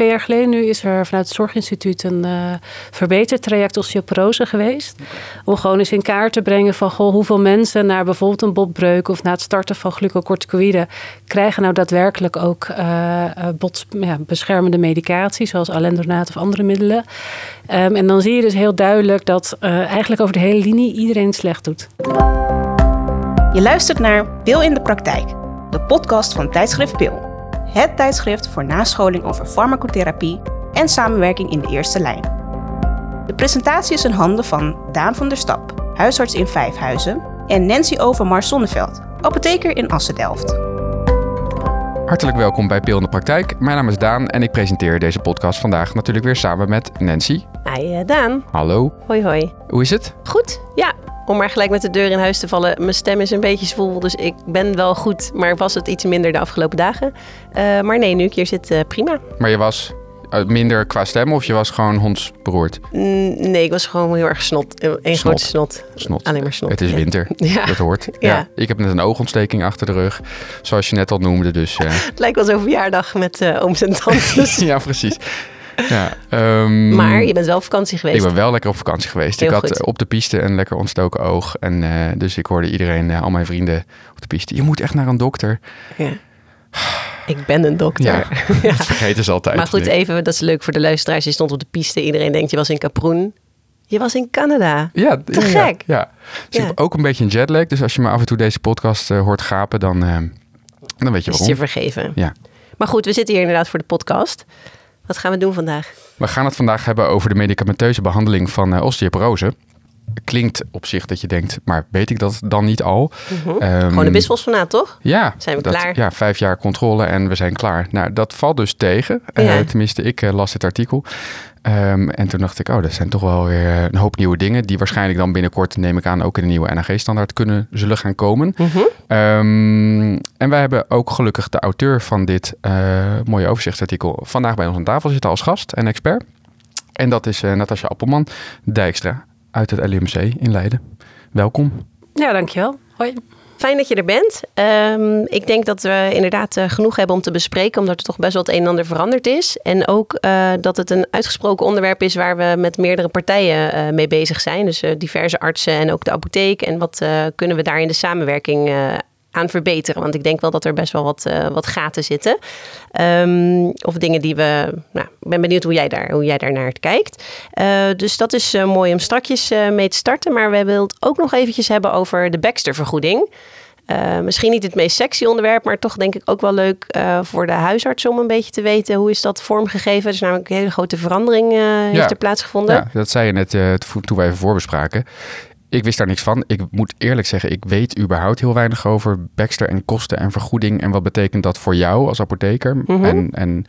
twee jaar geleden nu is er vanuit het Zorginstituut een uh, verbetertraject osteoporose geweest. Om gewoon eens in kaart te brengen van goh, hoeveel mensen na bijvoorbeeld een botbreuk of na het starten van glucocorticoïden krijgen nou daadwerkelijk ook uh, bot, ja, beschermende medicatie, zoals alendronaat of andere middelen. Um, en dan zie je dus heel duidelijk dat uh, eigenlijk over de hele linie iedereen het slecht doet. Je luistert naar Pil in de Praktijk, de podcast van tijdschrift Pil. Het tijdschrift voor nascholing over farmacotherapie en samenwerking in de eerste lijn. De presentatie is in handen van Daan van der Stap, huisarts in Vijfhuizen, en Nancy Overmars Zonneveld, apotheker in Assen-Delft. Hartelijk welkom bij Pil in de Praktijk. Mijn naam is Daan en ik presenteer deze podcast vandaag natuurlijk weer samen met Nancy. Hi uh, Daan. Hallo. Hoi hoi. Hoe is het? Goed, ja. Om maar gelijk met de deur in huis te vallen. Mijn stem is een beetje zwoel, dus ik ben wel goed. Maar was het iets minder de afgelopen dagen. Uh, maar nee, nu ik hier zit, uh, prima. Maar je was minder qua stem of je was gewoon hondsberoerd? Mm, nee, ik was gewoon heel erg snot. Een grote snot. snot. Alleen maar snot. Het is winter. Ja. Dat hoort. Ja. ja. Ik heb net een oogontsteking achter de rug. Zoals je net al noemde. Dus, uh... het lijkt wel zo'n verjaardag met uh, ooms en tantes. ja, precies. Ja, um, maar je bent wel op vakantie geweest. Ik ben wel lekker op vakantie geweest. Heel ik had goed. op de piste een lekker ontstoken oog. En uh, dus ik hoorde iedereen, al mijn vrienden op de piste. Je moet echt naar een dokter. Ja. Ik ben een dokter. Ja, vergeten ze altijd. Maar goed, even, dat is leuk voor de luisteraars. Je stond op de piste. Iedereen denkt, je was in Kaproen. Je was in Canada. Ja, te ja, gek. Ja, Dus ik heb ook een beetje een jetlag. Dus als je me af en toe deze podcast uh, hoort gapen, dan, uh, dan weet je waarom. Is je vergeven. Ja. Maar goed, we zitten hier inderdaad voor de podcast. Wat gaan we doen vandaag? We gaan het vandaag hebben over de medicamenteuze behandeling van uh, osteoporose. Klinkt op zich dat je denkt, maar weet ik dat dan niet al? Mm -hmm. um, Gewoon de bisfosfonaat, toch? Ja. Zijn we dat, klaar? Ja, vijf jaar controle en we zijn klaar. Nou, dat valt dus tegen. Ja. Uh, tenminste, ik uh, las het artikel. Um, en toen dacht ik, oh, dat zijn toch wel weer een hoop nieuwe dingen... die waarschijnlijk dan binnenkort, neem ik aan... ook in de nieuwe NAG-standaard kunnen, zullen gaan komen. -hmm. um, en wij hebben ook gelukkig de auteur van dit uh, mooie overzichtsartikel... vandaag bij ons aan tafel zitten als gast en expert. En dat is uh, Natasja Appelman Dijkstra uit het LUMC in Leiden. Welkom. Ja, dankjewel. Hoi. Fijn dat je er bent. Um, ik denk dat we inderdaad uh, genoeg hebben om te bespreken, omdat er toch best wel het een en ander veranderd is. En ook uh, dat het een uitgesproken onderwerp is waar we met meerdere partijen uh, mee bezig zijn. Dus diverse artsen en ook de apotheek. En wat kunnen we daar in de samenwerking aan verbeteren. Want ik denk wel dat er best wel wat, uh, wat gaten zitten. Um, of dingen die we. Nou, ik ben benieuwd hoe jij daar, hoe jij daar naar kijkt. Uh, dus dat is uh, mooi om strakjes mee te starten. Maar we willen het ook nog eventjes hebben over de Baxter-vergoeding. misschien niet het meest sexy onderwerp, maar toch denk ik ook wel leuk voor de huisarts om een beetje te weten hoe is dat vormgegeven. Er is namelijk een hele grote verandering heeft er plaatsgevonden. Ja, dat zei je net toen wij even voorbespraken. Ik wist daar niks van. Ik moet eerlijk zeggen, ik weet überhaupt heel weinig over Baxter en kosten en vergoeding. En wat betekent dat voor jou als apotheker Mhm. mm -hmm. en,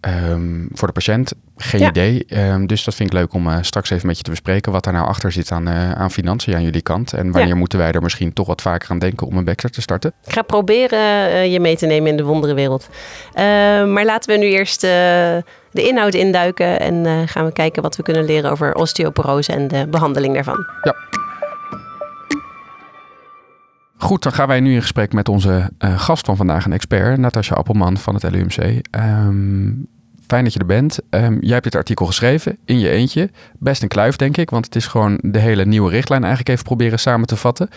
en um, voor de patiënt? Geen Ja. idee. Um, dus dat vind ik leuk om uh, straks even met je te bespreken. Wat daar nou achter zit aan, uh, aan financiën aan jullie kant. En wanneer Ja. moeten wij er misschien toch wat vaker aan denken om een Baxter te starten? Ik ga proberen uh, je mee te nemen in de wonderenwereld. Uh, maar laten we nu eerst de inhoud induiken en uh, gaan we kijken wat we kunnen leren over osteoporose en de behandeling daarvan. Ja. Goed, dan gaan wij nu in gesprek met onze uh, gast van vandaag, een expert, Natasja Appelman van het LUMC. Um, fijn dat je er bent. Um, jij hebt dit artikel geschreven in je eentje. Best een kluif, denk ik, want het is gewoon de hele nieuwe richtlijn eigenlijk even proberen samen te vatten.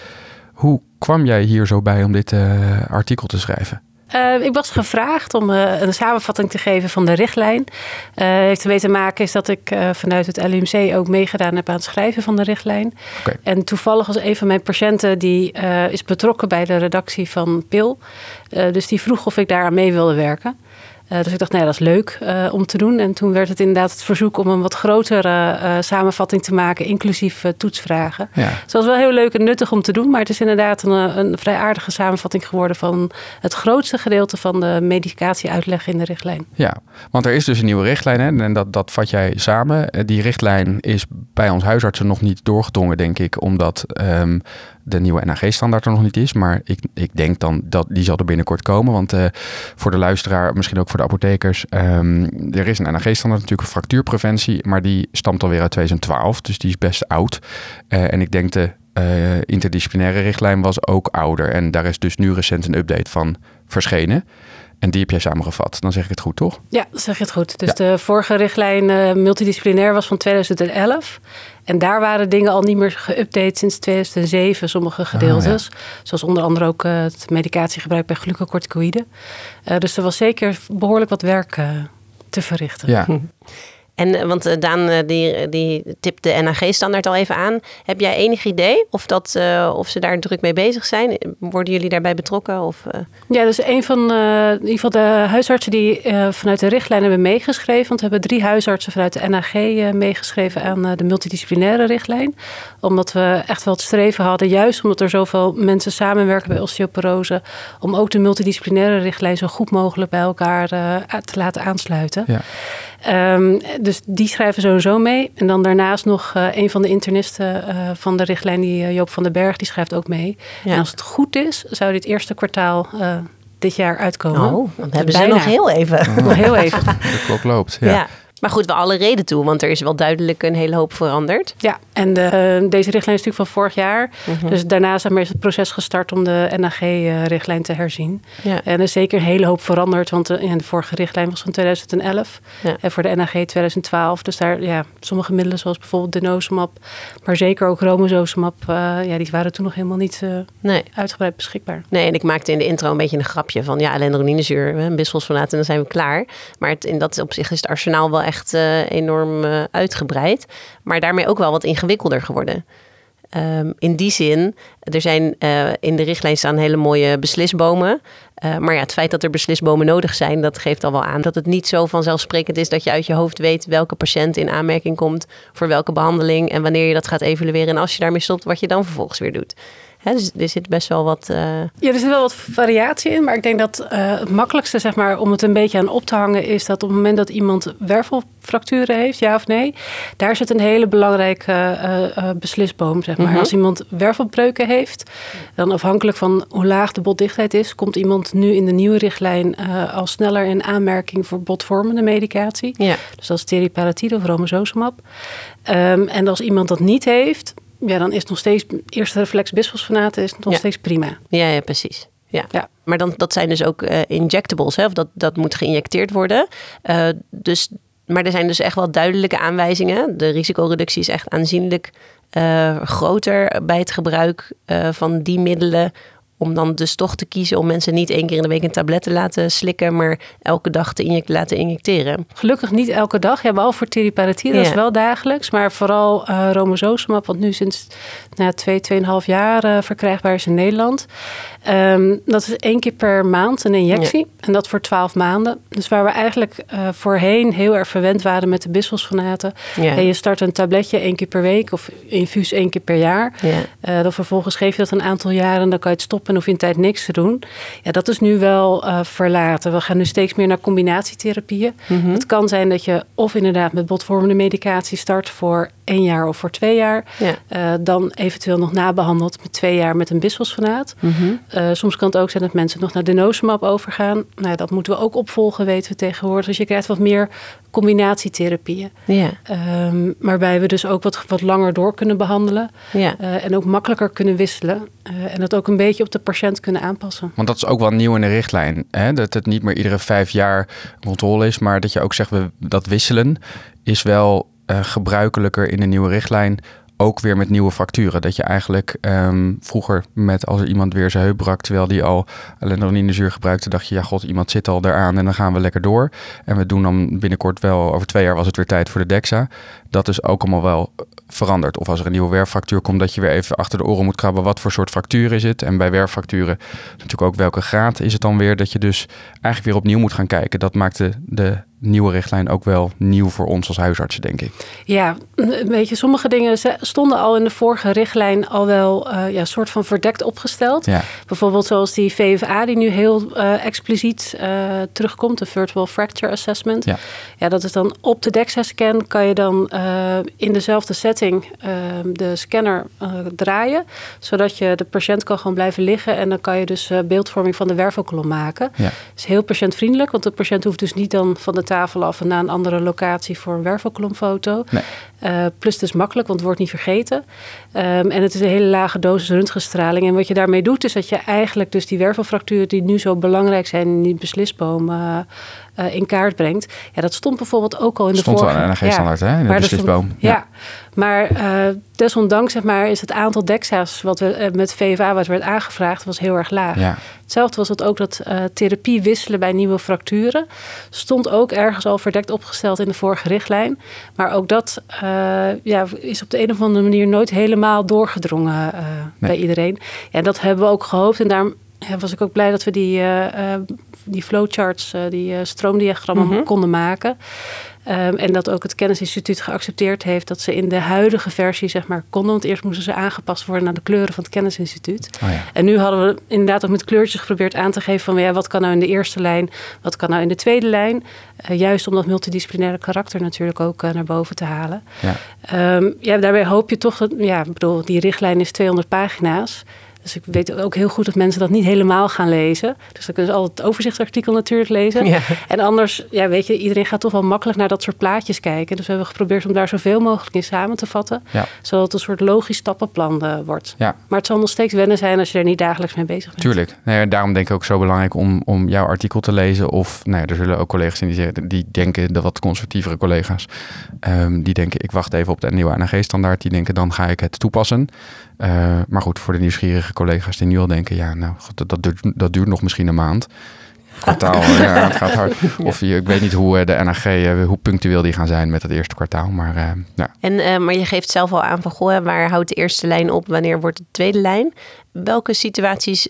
Hoe kwam jij hier zo bij om dit uh, artikel te schrijven? Uh, ik was gevraagd om uh, een samenvatting te geven van de richtlijn. Uh, heeft ermee te maken is dat ik vanuit het LUMC ook meegedaan heb aan het schrijven van de richtlijn. Okay. En toevallig was een van mijn patiënten die is betrokken bij de redactie van PIL. dus die vroeg of ik daar aan mee wilde werken. Uh, dus ik dacht, nee, dat is leuk uh, om te doen. En toen werd het inderdaad het verzoek om een wat grotere uh, samenvatting te maken, inclusief toetsvragen. Ja. Dus dat was wel heel leuk en nuttig om te doen. Maar het is inderdaad een, een vrij aardige samenvatting geworden van het grootste gedeelte van de medicatieuitleg in de richtlijn. Ja, want er is dus een nieuwe richtlijn hè? en dat, dat vat jij samen. Die richtlijn is bij ons huisartsen nog niet doorgedrongen, denk ik, omdat um, de nieuwe NAG-standaard er nog niet is. Maar ik, ik denk dan dat die zal er binnenkort komen. Want uh, voor de luisteraar, misschien ook voor de apothekers. Um, er is een NAG-standaard natuurlijk fractuurpreventie. Maar die stamt alweer uit 2012. Dus die is best oud. Uh, en ik denk de uh, interdisciplinaire richtlijn was ook ouder. En daar is dus nu recent een update van verschenen. En die heb jij samengevat. Dan zeg ik het goed, toch? Ja, dat zeg je het goed. Dus Ja. de vorige richtlijn eh, multidisciplinair was van 2011. En daar waren dingen al niet meer geüpdate sinds 2007, sommige gedeeltes. Zoals onder andere ook eh, het medicatiegebruik bij glucocorticoïden. Eh, dus er was zeker behoorlijk wat werk te verrichten. Ja. En eh, want eh, Daan eh, die, die tipt de NAG-standaard al even aan. Heb jij enig idee of, dat, eh, of ze daar druk mee bezig zijn? Worden jullie daarbij betrokken? Of, eh, Ja, dus een van eh, in ieder geval de huisartsen die eh, vanuit de richtlijn hebben meegeschreven. Want we hebben drie huisartsen vanuit de NAG eh, meegeschreven aan eh, de multidisciplinaire richtlijn. Omdat we echt wel het streven hadden, juist omdat er zoveel mensen samenwerken bij osteoporose, om ook de multidisciplinaire richtlijn zo goed mogelijk bij elkaar eh, te laten aansluiten. Ja. Ehm, dus die schrijven sowieso mee. En dan daarnaast nog eh, een van de internisten eh, van de richtlijn, die eh, Joop van den Berg, die schrijft ook mee. Ja. En als het goed is, zou dit eerste kwartaal eh, dit jaar uitkomen. oh, dan hebben ze bijna. nog heel even. Nog heel even. De klok loopt. Ja. Ja. Maar goed, wel alle reden toe, want er is wel duidelijk een hele hoop veranderd. Ja, en de, eh, deze richtlijn is natuurlijk van vorig jaar. Mhm. Dus daarna is het proces gestart om de NAG-richtlijn te herzien. Ja. En er is zeker een hele hoop veranderd, want de, ja, de vorige richtlijn was van 2011 Ja. en voor de NAG 2012. Dus daar, ja, sommige middelen zoals bijvoorbeeld denosumab, maar zeker ook romosozumab, eh, ja, die waren toen nog helemaal niet eh, Nee. uitgebreid beschikbaar. Nee, en ik maakte in de intro een beetje een grapje van ja, alendroninezuur, een bisfosfonaat en dan zijn we klaar. Maar het, in dat opzicht is het arsenaal wel echt eh, enorm eh, uitgebreid. Maar daarmee ook wel wat ingewikkelder geworden. Ehm, in die zin, er zijn eh, in de richtlijn staan hele mooie beslisbomen. Maar ja, het feit dat er beslisbomen nodig zijn, dat geeft al wel aan dat het niet zo vanzelfsprekend is dat je uit je hoofd weet welke patiënt in aanmerking komt voor welke behandeling en wanneer je dat gaat evalueren. En als je daarmee stopt, wat je dan vervolgens weer doet. Dus er zit best wel wat. eh, Ja, er zit wel wat variatie in, maar ik denk dat eh, het makkelijkste, zeg maar, om het een beetje aan op te hangen, is dat op het moment dat iemand wervelfracturen heeft, ja of nee, daar zit een hele belangrijke eh, beslisboom, zeg maar. Mhm. Als iemand wervelbreuken heeft, dan afhankelijk van hoe laag de botdichtheid is, komt iemand nu in de nieuwe richtlijn al sneller in aanmerking voor botvormende medicatie. ja. Dus dat is teriparatide of romosozumab. Ehm, en als iemand dat niet heeft, ja, dan is het nog steeds eerste reflex bisfosfonaat is nog Ja. steeds prima. Ja, ja, precies. Ja. Ja. Maar dan, dat zijn dus ook eh, injectables, hè? of dat, dat moet geïnjecteerd worden. Eh, dus, maar er zijn dus echt wel duidelijke aanwijzingen. De risicoreductie is echt aanzienlijk eh, groter bij het gebruik van die middelen. Om dan dus toch te kiezen om mensen niet één keer in de week een tablet te laten slikken, maar elke dag te inject- laten injecteren. Gelukkig niet elke dag. Ja, behalve voor teriparatide, dat is wel dagelijks. Maar vooral eh romosozumab, wat nu sinds nou, twee, tweeënhalf jaar eh, verkrijgbaar is in Nederland. Ehm, dat is één keer per maand een injectie. En dat voor twaalf maanden. Dus waar we eigenlijk eh, voorheen heel erg verwend waren met de bisfosfonaten. Ja. En je start een tabletje één keer per week of infuus één keer per jaar. Ja. Dan vervolgens geef je dat een aantal jaren en dan kan je het stoppen en hoef je een tijd niks te doen. Ja, dat is nu wel eh, verlaten. We gaan nu steeds meer naar combinatietherapieën. Mhm. Het kan zijn dat je of inderdaad met botvormende medicatie start voor één jaar of voor twee jaar. Ja. Eh, dan eventueel nog nabehandeld met twee jaar met een bisfosfonaat. Mhm. Eh, soms kan het ook zijn dat mensen nog naar denosumab overgaan. Nou, dat moeten we ook opvolgen, weten we tegenwoordig. Dus je krijgt wat meer combinatietherapieën. Ja. Ehm, waarbij we dus ook wat, wat langer door kunnen behandelen. Ja. eh, en ook makkelijker kunnen wisselen. eh, en dat ook een beetje op de patiënt kunnen aanpassen. Want dat is ook wel nieuw in de richtlijn. Hè? Dat het niet meer iedere vijf jaar controle is, maar dat je ook zegt we, dat wisselen is wel gebruikelijker in de nieuwe richtlijn. Ook weer met nieuwe facturen. Dat je eigenlijk ehm, vroeger met als er iemand weer zijn heup brak, terwijl die al alendroninezuur gebruikte, dacht je ja god, iemand zit al eraan en dan gaan we lekker door. En we doen dan binnenkort wel, over twee jaar was het weer tijd voor de DEXA. Dat is ook allemaal wel veranderd. Of als er een nieuwe werffractuur komt, dat je weer even achter de oren moet krabben. Wat voor soort fractuur is het? En bij werffracturen natuurlijk ook welke graad is het dan weer? Dat je dus eigenlijk weer opnieuw moet gaan kijken. Dat maakt de, de nieuwe richtlijn ook wel nieuw voor ons als huisartsen, denk ik. Ja, weet je, sommige dingen stonden al in de vorige richtlijn al wel eh ja, soort van verdekt opgesteld. Ja, Bijvoorbeeld zoals die VFA die nu heel eh, expliciet eh, terugkomt, de Virtual Fracture Assessment. Ja. ja, dat is dan op de DEXA-scan kan je dan eh, in dezelfde setting eh, de scanner eh, draaien, zodat je de patiënt kan gewoon blijven liggen en dan kan je dus eh, beeldvorming van de wervelkolom maken. ja. is heel patiëntvriendelijk, want de patiënt hoeft dus niet dan van de tafel af en naar een andere locatie voor een wervelklompfoto. Nee. Plus het is makkelijk, want het wordt niet vergeten. Um, en het is een hele lage dosis röntgenstraling. En wat je daarmee doet, is dat je eigenlijk dus die wervelfracturen die nu zo belangrijk zijn in die beslisboom uh, uh, in kaart brengt. Ja, dat stond bijvoorbeeld ook al in de stond vorige... Stond wel een standaard hè, in de beslisboom. ja. ja. maar desondanks zeg maar, is het aantal DEXA's wat we met VFA wat werd aangevraagd, was heel erg laag. Ja. Hetzelfde was het ook dat therapie wisselen bij nieuwe fracturen. Stond ook ergens al verdekt opgesteld in de vorige richtlijn. Maar ook dat ja, is op de een of andere manier nooit helemaal doorgedrongen nee. bij iedereen. Ja, dat hebben we ook gehoopt. En daarom was ik ook blij dat we die, uh, die flowcharts, die stroomdiagrammen mm -hmm. konden maken. Um, en dat ook het Kennisinstituut geaccepteerd heeft dat ze in de huidige versie zeg maar konden. Want eerst moesten ze aangepast worden naar de kleuren van het Kennisinstituut. Oh ja. En nu hadden we inderdaad ook met kleurtjes geprobeerd aan te geven van ja, wat kan nou in de eerste lijn, wat kan nou in de tweede lijn. Uh, juist om dat multidisciplinaire karakter natuurlijk ook uh, naar boven te halen. Ja. Um, ja, daarbij hoop je toch dat, ja, ik bedoel, die richtlijn is 200 pagina's. Dus ik weet ook heel goed dat mensen dat niet helemaal gaan lezen. Dus dan kunnen ze altijd het overzichtsartikel natuurlijk lezen. Ja. En anders, ja, weet je, iedereen gaat toch wel makkelijk naar dat soort plaatjes kijken. Dus we hebben geprobeerd om daar zoveel mogelijk in samen te vatten. Ja. Zodat het een soort logisch stappenplan uh, wordt. Ja. Maar het zal nog steeds wennen zijn als je er niet dagelijks mee bezig bent. Tuurlijk. Nee, daarom denk ik ook zo belangrijk om, om jouw artikel te lezen. Of nou er zullen ook collega's zijn die, zeggen, die denken, de wat conservatievere collega's, um, die denken ik wacht even op de nieuwe ANG-standaard. Die denken dan ga ik het toepassen. Uh, maar goed, voor de nieuwsgierige collega's die nu al denken, ja, nou, dat, dat, duurt, dat duurt nog misschien een maand. Kwartaal, ja, het gaat hard. Of je, ik weet niet hoe de NAG, hoe punctueel die gaan zijn met het eerste kwartaal. Maar, uh, ja. en, uh, maar je geeft zelf al aan van, goh, waar houdt de eerste lijn op? Wanneer wordt de tweede lijn? Welke situaties,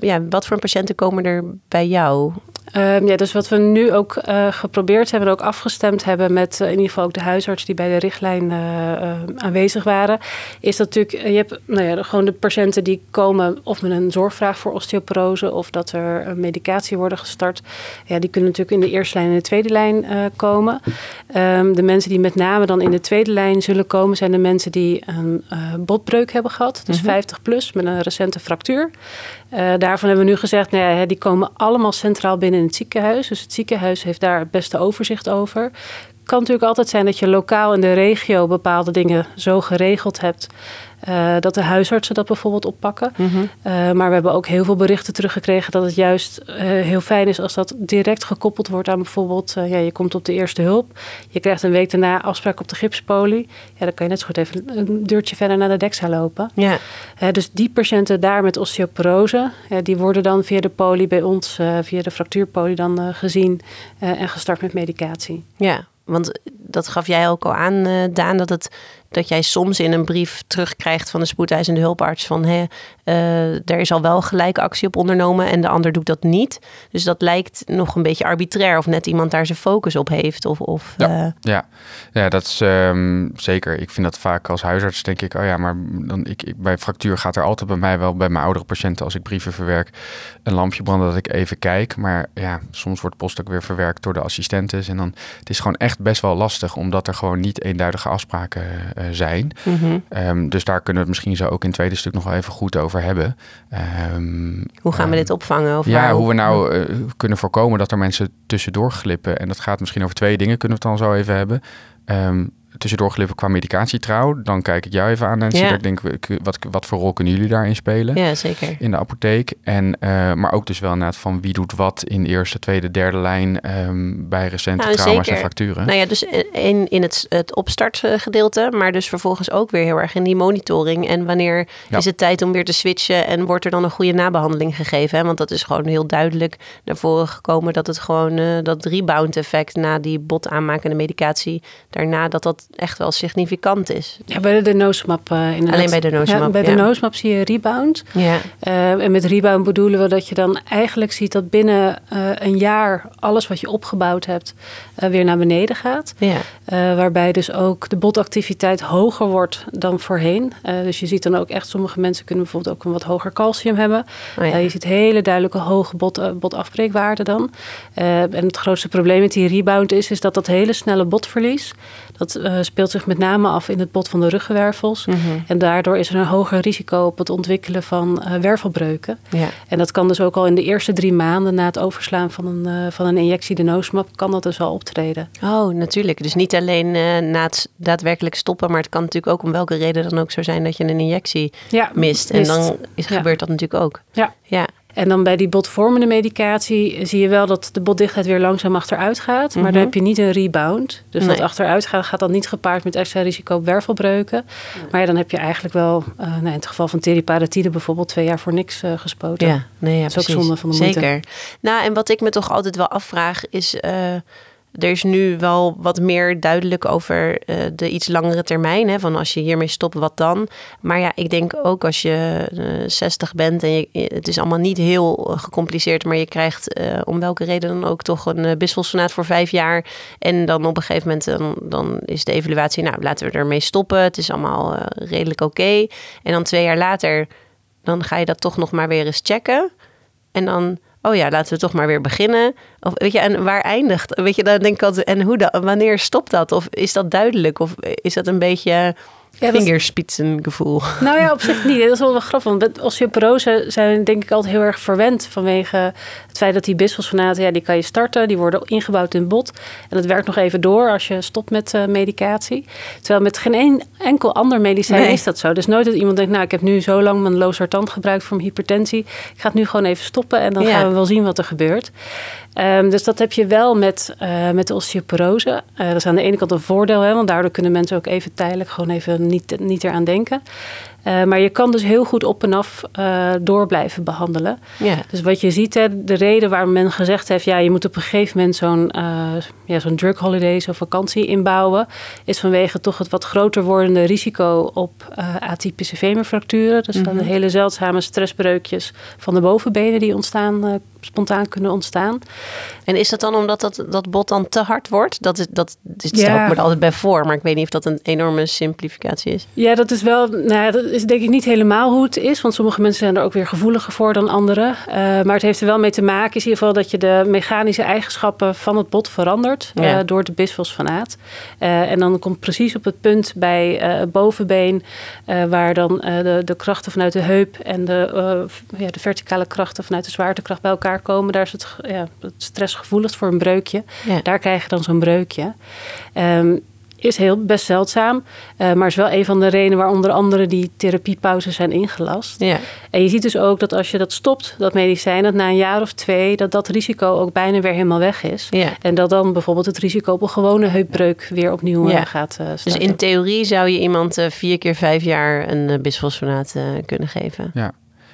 ja, wat voor patiënten komen er bij jou? Um, ja, dus wat we nu ook uh, geprobeerd hebben en ook afgestemd hebben met uh, in ieder geval ook de huisarts die bij de richtlijn uh, aanwezig waren, is dat natuurlijk, je hebt nou ja, gewoon de patiënten die komen of met een zorgvraag voor osteoporose of dat er medicatie worden gestart. Ja, die kunnen natuurlijk in de eerste lijn en de tweede lijn komen. Um, de mensen die met name dan in de tweede lijn zullen komen zijn de mensen die een botbreuk hebben gehad, dus mm -hmm. 50 plus met een recente fractuur. Daarvan hebben we nu gezegd, nou ja, die komen allemaal centraal binnen in het ziekenhuis. Dus het ziekenhuis heeft daar het beste overzicht over. Het kan natuurlijk altijd zijn dat je lokaal in de regio bepaalde dingen zo geregeld hebt. Uh, dat de huisartsen dat bijvoorbeeld oppakken. Mhm. Mm -hmm. uh, maar we hebben ook heel veel berichten teruggekregen dat het juist uh, heel fijn is als dat direct gekoppeld wordt aan bijvoorbeeld, ja, je komt op de eerste hulp. Je krijgt een week daarna afspraak op de gipspolie. Ja, dan kan je net zo goed even een deurtje verder naar de DEXA lopen. Ja. dus die patiënten daar met osteoporose, die worden dan via de poli bij ons, via de fractuurpolie dan gezien en gestart met medicatie. Ja, want dat gaf jij ook al aan, Daan, dat, het, dat jij soms in een brief terugkrijgt van de spoedeisende hulparts van hé, uh, er is al wel gelijk actie op ondernomen en de ander doet dat niet. Dus dat lijkt nog een beetje arbitrair of net iemand daar zijn focus op heeft. Of, of, ja, uh... ja. ja, dat is um, zeker. Ik vind dat vaak als huisarts denk ik, oh ja, maar dan, ik, ik, bij fractuur gaat er altijd bij mij wel, bij mijn oudere patiënten als ik brieven verwerk, een lampje branden dat ik even kijk. Maar ja, soms wordt post ook weer verwerkt door de assistentes en dan, het is gewoon echt best wel lastig, omdat er gewoon niet eenduidige afspraken uh, zijn. Mm -hmm. um, dus daar kunnen we het misschien zo ook in het tweede stuk nog wel even goed over hebben. Um, hoe gaan we dit opvangen? Of ja, hoe we nou uh, kunnen voorkomen dat er mensen tussendoor glippen. En dat gaat misschien over twee dingen, kunnen we het dan zo even hebben. Um, tussendoor glippen qua medicatietrouw. Dan kijk ik jou even aan, Nancy. Ja. Ik denk, wat, wat voor rol kunnen jullie daarin spelen? Ja, zeker. In de apotheek. En, uh, maar ook dus wel inderdaad van wie doet wat in eerste, tweede, derde lijn um, bij recente nou, trauma's zeker. en fracturen. Nou ja, dus in, in het, het opstartgedeelte, maar dus vervolgens ook weer heel erg in die monitoring. En wanneer Ja. is het tijd om weer te switchen en wordt er dan een goede nabehandeling gegeven? Hè? Want dat is gewoon heel duidelijk naar voren gekomen dat het gewoon uh, dat rebound effect na die bot aanmakende medicatie, daarna dat dat echt wel significant is. Ja, bij de denosumab uh, inderdaad. Alleen bij de denosumab, ja, Bij de ja. denosumab zie je rebound. Ja. Uh, en met rebound bedoelen we dat je dan eigenlijk ziet dat binnen uh, een jaar alles wat je opgebouwd hebt weer naar beneden gaat. Ja. waarbij dus ook de botactiviteit hoger wordt dan voorheen. dus je ziet dan ook echt, sommige mensen kunnen bijvoorbeeld ook een wat hoger calcium hebben. Oh ja. je ziet hele duidelijke hoge bot, botafbreekwaarden dan. en het grootste probleem met die rebound is, is dat dat hele snelle botverlies, dat eh, speelt zich met name af in het bot van de ruggenwervels. Mhm. En daardoor is er een hoger risico op het ontwikkelen van eh, wervelbreuken. Ja. En dat kan dus ook al in de eerste drie maanden na het overslaan van een, eh, van een injectie de noosmap, kan dat dus al optreden. Oh, natuurlijk. Dus niet alleen na het daadwerkelijk stoppen, maar het kan natuurlijk ook om welke reden dan ook zo zijn dat je een injectie Ja, mist. En dan is, Ja. gebeurt dat natuurlijk ook. Ja. Ja. En dan bij die botvormende medicatie zie je wel dat de botdichtheid weer langzaam achteruit gaat. Maar Mhm. dan heb je niet een rebound. Dus dat Nee. achteruit gaat, gaat dan niet gepaard met extra risico op wervelbreuken. Maar ja, dan heb je eigenlijk wel, eh, nou, in het geval van teriparatide bijvoorbeeld, twee jaar voor niks eh, gespoten. Ja, nee, ja, Dat is ook zonde van de moeite. Zeker. Nou, en wat ik me toch altijd wel afvraag is... eh, er is nu wel wat meer duidelijk over eh, de iets langere termijn. Hè, van als je hiermee stopt, wat dan? Maar ja, ik denk ook als je eh 60 bent en je, het is allemaal niet heel eh, gecompliceerd, maar je krijgt eh, om welke reden dan ook toch een bisfosfonaat voor vijf jaar. En dan op een gegeven moment dan, is de evaluatie, nou laten we ermee stoppen. Het is allemaal eh, redelijk oké. En dan twee jaar later, dan ga je dat toch nog maar weer eens checken. En dan, oh ja, laten we toch maar weer beginnen. Of weet je, en waar eindigt? Weet je, dan denk ik altijd, en hoe dan? Wanneer stopt dat? Of is dat duidelijk? Of is dat een beetje Ja, vingerspitsengevoel? Nou ja, op zich niet. Dat is wel wel grappig. Want osteoporose zijn denk ik altijd heel erg verwend vanwege het feit dat die bisfosfonaten, ja, die kan je starten, die worden ingebouwd in het bot. En dat werkt nog even door als je stopt met eh, medicatie. Terwijl met geen een, enkel ander medicijn Nee. is dat zo. Dus nooit dat iemand denkt, nou, ik heb nu zo lang mijn losartan gebruikt voor mijn hypertensie. Ik ga het nu gewoon even stoppen en dan Ja. gaan we wel zien wat er gebeurt. Ehm, dus dat heb je wel met, eh, met de osteoporose. Eh, dat is aan de ene kant een voordeel, hè, want daardoor kunnen mensen ook even tijdelijk gewoon even niet, niet eraan denken. Eh, maar je kan dus heel goed op en af eh, door blijven behandelen. Ja. Dus wat je ziet, hè, de reden waarom men gezegd heeft... ja, je moet op een gegeven moment zo'n eh, ja, zo'n drug holiday, zo'n vakantie inbouwen... is vanwege toch het wat groter wordende risico op atypische femurfracturen. Dus dan de hele zeldzame stressbreukjes van de bovenbenen die ontstaan, spontaan kunnen ontstaan. En is dat dan omdat dat, dat bot dan te hard wordt? Dat, is, dat is, stel ik me er altijd bij voor, maar ik weet niet of dat een enorme simplificatie is. Ja, dat is wel. Nou, dat is denk ik niet helemaal hoe het is. Want sommige mensen zijn er ook weer gevoeliger voor dan anderen. Eh, maar het heeft er wel mee te maken, is in ieder geval dat je de mechanische eigenschappen van het bot verandert eh, door de bisfosfonaat. Eh, en dan komt precies op het punt bij het bovenbeen, waar dan de, de krachten vanuit de heup en de, ja, de verticale krachten vanuit de zwaartekracht bij elkaar komen. Daar is het, ja, het stressgevoeligst voor een breukje. Ja. Daar krijg je dan zo'n breukje. Ehm, is heel best zeldzaam, eh, maar is wel een van de redenen waar onder andere die therapiepauzes zijn ingelast. Ja. En je ziet dus ook dat als je dat stopt, dat medicijn, dat na een jaar of twee, dat dat risico ook bijna weer helemaal weg is. Ja. En dat dan bijvoorbeeld het risico op een gewone heupbreuk weer opnieuw eh, Ja. gaat uh, Dus in theorie zou je iemand eh, vier keer vijf jaar een uh, bisfosfonaat uh, kunnen geven. Ja.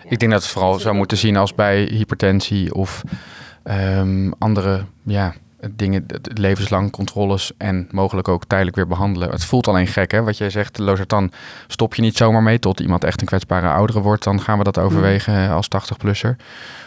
Ik denk dat het vooral zou moeten zien als bij hypertensie of um, andere ja, dingen, levenslang controles en mogelijk ook tijdelijk weer behandelen. Het voelt alleen gek, hè? Wat jij zegt, losartan stop je niet zomaar mee tot iemand echt een kwetsbare oudere wordt. Dan gaan we dat overwegen als 80-plusser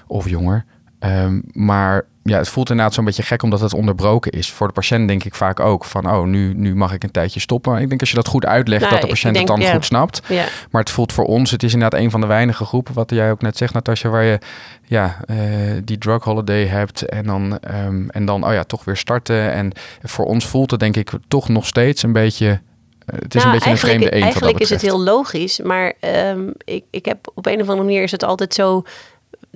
of jonger. Um, maar ja, het voelt inderdaad zo'n beetje gek omdat het onderbroken is. Voor de patiënt denk ik vaak ook van, oh, nu, nu mag ik een tijdje stoppen. Ik denk als je dat goed uitlegt, nou, dat de patiënt denk, het dan ja. goed snapt. Ja. Maar het voelt voor ons, het is inderdaad een van de weinige groepen, wat jij ook net zegt, Natasja, waar je ja, uh, die drug holiday hebt en dan, um, en dan, oh ja, toch weer starten. En voor ons voelt het denk ik toch nog steeds een beetje uh, het is nou, een beetje een vreemde een. Eigenlijk is het heel logisch, maar um, ik, ik heb op een of andere manier is het altijd zo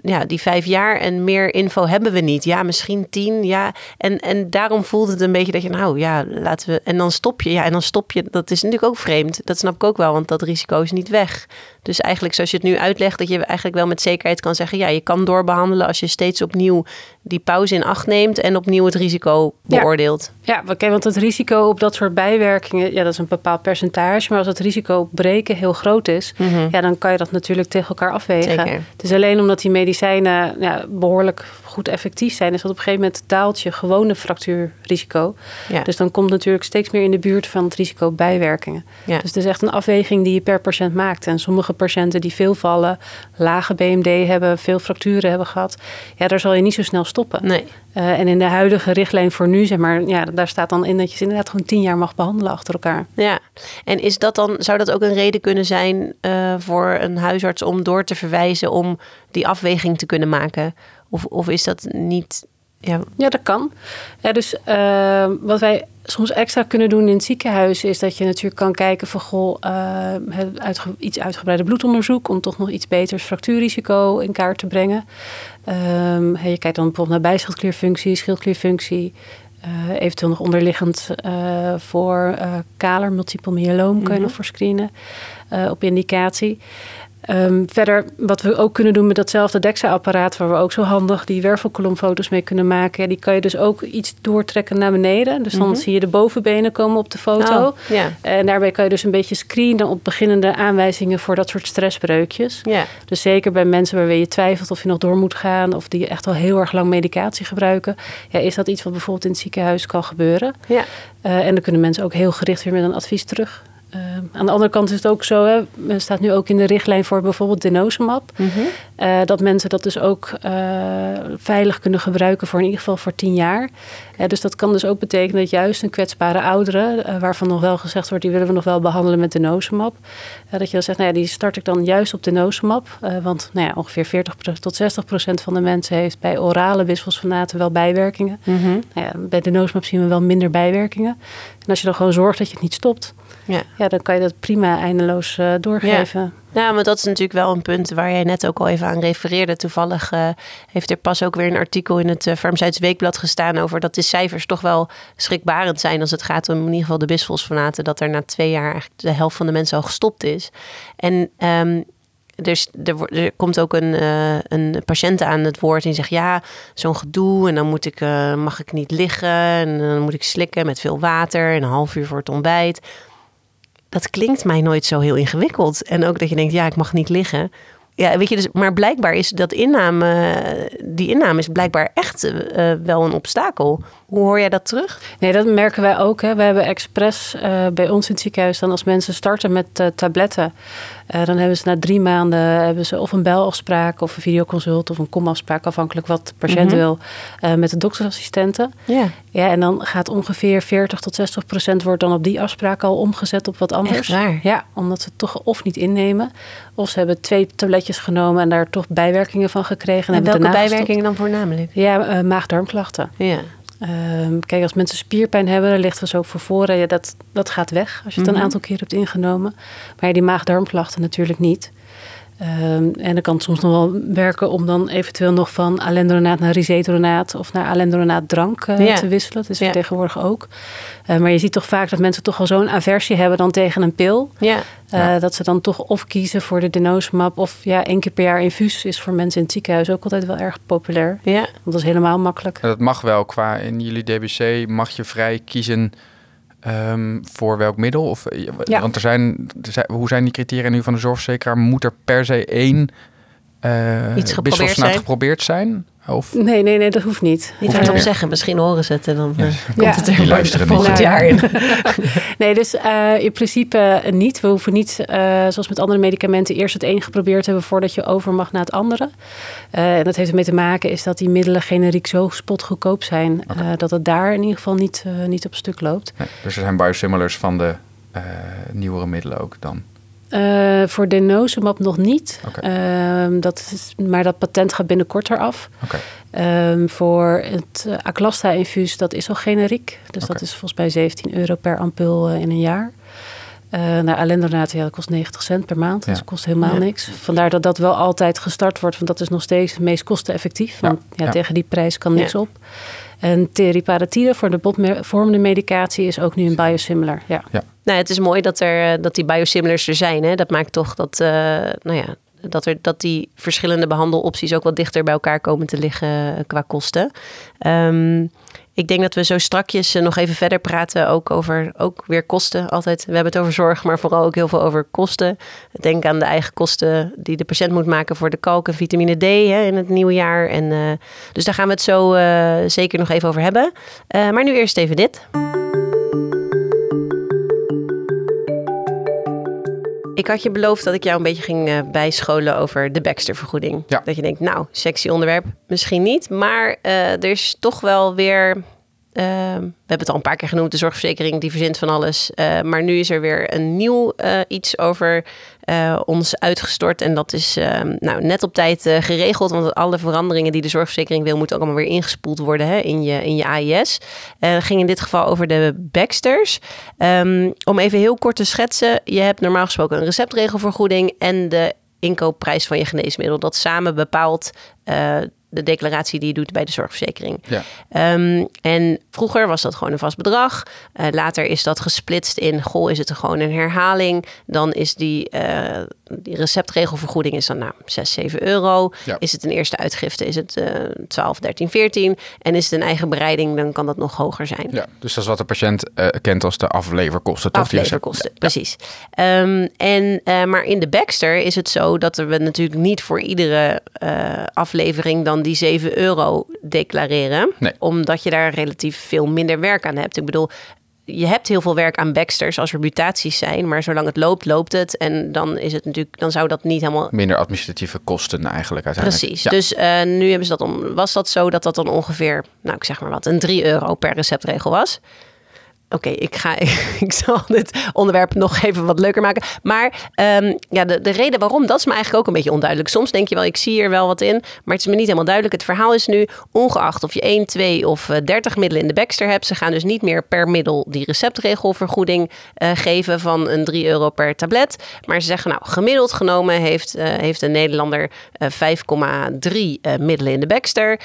ja, die vijf jaar en meer info hebben we niet. Ja, misschien tien, ja. En, en daarom voelt het een beetje dat je, nou ja, laten we... En dan stop je, ja, en dan stop je. Dat is natuurlijk ook vreemd. Dat snap ik ook wel, want dat risico is niet weg. Dus eigenlijk, zoals je het nu uitlegt, dat je eigenlijk wel met zekerheid kan zeggen... ja, je kan doorbehandelen als je steeds opnieuw die pauze in acht neemt... en opnieuw het risico beoordeelt. Ja, ja okay, want het risico op dat soort bijwerkingen... ja, dat is een bepaald percentage. Maar als het risico op breken heel groot is... Mm -hmm. ja, dan kan je dat natuurlijk tegen elkaar afwegen. Zeker. Is alleen omdat die medicijnen ja, behoorlijk goed effectief zijn... is dat op een gegeven moment daalt je gewone fractuurrisico. Ja. Dus dan komt natuurlijk steeds meer in de buurt van het risico bijwerkingen. Ja. Dus het is echt een afweging die je per patiënt maakt. En sommige patiënten die veel vallen, lage BMD hebben... veel fracturen hebben gehad... ja, daar zal je niet zo snel stoppen. Nee. Uh, en in de huidige richtlijn voor nu, zeg maar, ja, daar staat dan in dat je ze inderdaad gewoon tien jaar mag behandelen achter elkaar. Ja, en is dat dan, zou dat ook een reden kunnen zijn uh, voor een huisarts om door te verwijzen om die afweging te kunnen maken? Of, of is dat niet Ja, Ja, dat kan. Ja, dus eh, wat wij soms extra kunnen doen in het ziekenhuis is dat je natuurlijk kan kijken van goh, eh, iets uitgebreider bloedonderzoek om toch nog iets beter het fractuurrisico in kaart te brengen. Ehm, je kijkt dan bijvoorbeeld naar bijschildklierfunctie, schildklierfunctie. eh, eventueel nog onderliggend voor kaler, multiple myeloom kan je nog voor screenen op indicatie. Ehm, verder, wat we ook kunnen doen met datzelfde DEXA-apparaat, waar we ook zo handig die wervelkolomfoto's mee kunnen maken, ja, die kan je dus ook iets doortrekken naar beneden. Dus dan zie je de bovenbenen komen op de foto. Oh. En daarbij kan je dus een beetje screenen op beginnende aanwijzingen voor dat soort stressbreukjes. Dus zeker bij mensen waarbij je twijfelt of je nog door moet gaan of die echt al heel erg lang medicatie gebruiken, ja, is dat iets wat bijvoorbeeld in het ziekenhuis kan gebeuren. Eh, en dan kunnen mensen ook heel gericht weer met een advies terug. Eh, aan de andere kant is het ook zo, hè, er staat nu ook in de richtlijn voor bijvoorbeeld denosumab, eh, dat mensen dat dus ook eh, veilig kunnen gebruiken voor in ieder geval voor tien jaar. Eh, dus dat kan dus ook betekenen dat juist een kwetsbare oudere, eh, waarvan nog wel gezegd wordt, die willen we nog wel behandelen met denosumab, dat je dan zegt, nou ja, die start ik dan juist op denosumab, want nou ja, ongeveer 40 tot 60 procent van de mensen heeft bij orale bisfosfonaten wel bijwerkingen. Mhm. Nou ja, bij denosumab zien we wel minder bijwerkingen. En als je dan gewoon zorgt dat je het niet stopt, Ja. ja, dan kan je dat prima eindeloos eh, doorgeven. Nou, maar dat is natuurlijk wel een punt waar jij net ook al even aan refereerde. Toevallig eh, heeft er pas ook weer een artikel in het uh, Weekblad gestaan over dat de cijfers toch wel schrikbarend zijn als het gaat om in ieder geval de bisfosfonaten. Dat er na twee jaar eigenlijk de helft van de mensen al gestopt is. En dus er, er komt ook een, een patiënt aan het woord en zegt ja, zo'n gedoe en dan moet ik, mag ik niet liggen en dan moet ik slikken met veel water en een half uur voor het ontbijt dat klinkt mij nooit zo heel ingewikkeld. En ook dat je denkt, ja, ik mag niet liggen. Ja, weet je, dus, maar blijkbaar is dat inname, die inname is blijkbaar echt eh, wel een obstakel. Hoe hoor jij dat terug? Nee, dat merken wij ook. Hè. We hebben expres eh, bij ons in het ziekenhuis dan als mensen starten met eh, tabletten. Eh, dan hebben ze na drie maanden hebben ze of een belafspraak of een videoconsult of een komafspraak, afhankelijk wat de patiënt Mhm. wil, eh, met de doktersassistenten. Ja, Ja, en dan gaat ongeveer 40 tot 60 procent wordt dan op die afspraak al omgezet op wat anders. Ja, omdat ze het toch of niet innemen, of ze hebben twee tabletjes genomen en daar toch bijwerkingen van gekregen. en welke gestopt. bijwerkingen dan voornamelijk? Ja, eh, maag-darmklachten. Ja, Ehm, kijk, als mensen spierpijn hebben, dan ligt er zo voor voren. Ja, dat, dat gaat weg als je het Mhm. een aantal keer hebt ingenomen. Maar ja, die maag-darmklachten natuurlijk niet. Ehm, en dan kan het soms nog wel werken om dan eventueel nog van alendronaat naar risedronaat of naar alendronaat drank eh, Ja. te wisselen. Dat is Ja. tegenwoordig ook. Eh, maar je ziet toch vaak dat mensen toch al zo'n aversie hebben dan tegen een pil. ja. eh, Ja. Dat ze dan toch of kiezen voor de denosumab of ja, één keer per jaar infuus is voor mensen in het ziekenhuis ook altijd wel erg populair. ja. Want dat is helemaal makkelijk. Dat mag wel qua in jullie DBC mag je vrij kiezen ehm, voor welk middel? Of, eh, Ja. Want er zijn, er zijn, hoe zijn die criteria nu van de zorgverzekeraar? Moet er per se één eh Iets geprobeerd bisfosfonaat zijn? geprobeerd zijn? Of Nee, nee, nee, dat hoeft niet. Niet Hoeft hardop zeggen, misschien horen ze het en dan eh, Ja. komt het er luisteren volgend niet. jaar in. Nee, dus eh, in principe eh, niet. We hoeven niet, eh, zoals met andere medicamenten, eerst het een geprobeerd te hebben voordat je over mag naar het andere. Eh, en dat heeft ermee te maken is dat die middelen generiek zo spotgoedkoop zijn, eh, dat het daar in ieder geval niet, eh, niet op stuk loopt. nee, dus er zijn biosimilars van de eh, nieuwere middelen ook dan. Eh, voor denosumab nog niet. Ehm, dat is, maar dat patent gaat binnenkort eraf. Ehm, voor het uh, Aclasta-infuus, dat is al generiek. Dus dat is volgens mij 17 euro per ampul eh, in een jaar. Eh nou, Alendronaat, ja, dat kost 90 cent per maand. Dus dat kost helemaal Ja. niks. Vandaar dat dat wel altijd gestart wordt. Want dat is nog steeds het meest kosteneffectief. Want ja, ja. tegen die prijs kan niks Ja. op. En teriparatide voor de botvormende medicatie is ook nu een biosimilar. Ja. Nou, het is mooi dat, er, eh, dat die biosimilars er zijn. Hè? Dat maakt toch dat, eh, nou ja, dat, er, dat die verschillende behandelopties ook wat dichter bij elkaar komen te liggen qua kosten. Ehm, ik denk dat we zo strakjes eh, nog even verder praten, ook over ook weer kosten. Altijd, we hebben het over zorg, maar vooral ook heel veel over kosten. Denk aan de eigen kosten die de patiënt moet maken voor de kalk en vitamine D hè, in het nieuwe jaar. En, eh, dus daar gaan we het zo eh, zeker nog even over hebben. Maar nu eerst even dit. Ik had je beloofd dat ik jou een beetje ging eh, bijscholen over de Baxter-vergoeding. Ja. Dat je denkt, nou, sexy onderwerp, misschien niet. Maar eh, er is toch wel weer we hebben het al een paar keer genoemd, de zorgverzekering die verzint van alles. Uh, maar nu is er weer een nieuw uh, iets over uh, ons uitgestort. En dat is ehm, nou, net op tijd geregeld. Want alle veranderingen die de zorgverzekering wil, moeten ook allemaal weer ingespoeld worden hè, in, je, in je AIS. Het ging in dit geval over de Baxters. Um, om even heel kort te schetsen. Je hebt normaal gesproken een receptregelvergoeding en de inkoopprijs van je geneesmiddel. Dat samen bepaalt de declaratie die je doet bij de zorgverzekering. Ja. Um, en vroeger was dat gewoon een vast bedrag. Uh, later is dat gesplitst in, goh, is het gewoon een herhaling? Dan is die, uh, die receptregelvergoeding is dan nou 6, 7 euro. Ja. Is het een eerste uitgifte, is het uh, 12, 13, 14. En is het een eigen bereiding, dan kan dat nog hoger zijn. Ja, dus dat is wat de patiënt uh, kent als de afleverkosten. Toch? Afleverkosten, ja. precies. Um, en, maar in de Baxter is het zo dat we natuurlijk niet voor iedere aflevering dan die 7 euro declareren. Omdat je daar relatief veel minder werk aan hebt. Ik bedoel, je hebt heel veel werk aan Baxters als er mutaties zijn, maar zolang het loopt, loopt het. En dan is het natuurlijk, dan zou dat niet helemaal. Minder administratieve kosten eigenlijk uiteindelijk. Precies. Dus uh, nu hebben ze dat om. Was dat zo dat dat dan ongeveer, nou ik zeg maar wat, een 3 euro per receptregel was? Oké, ik ga. Ik zal dit onderwerp nog even wat leuker maken. Maar um, ja, de, de reden waarom, dat is me eigenlijk ook een beetje onduidelijk. Soms denk je wel, ik zie hier wel wat in, maar het is me niet helemaal duidelijk. Het verhaal is nu, ongeacht of je 1, 2 of 30 eh, middelen in de Baxter hebt, ze gaan dus niet meer per middel die receptregelvergoeding uh, geven van een 3 euro per tablet. Maar ze zeggen, nou, gemiddeld genomen heeft, uh, heeft een Nederlander 5,3 middelen in de Baxter.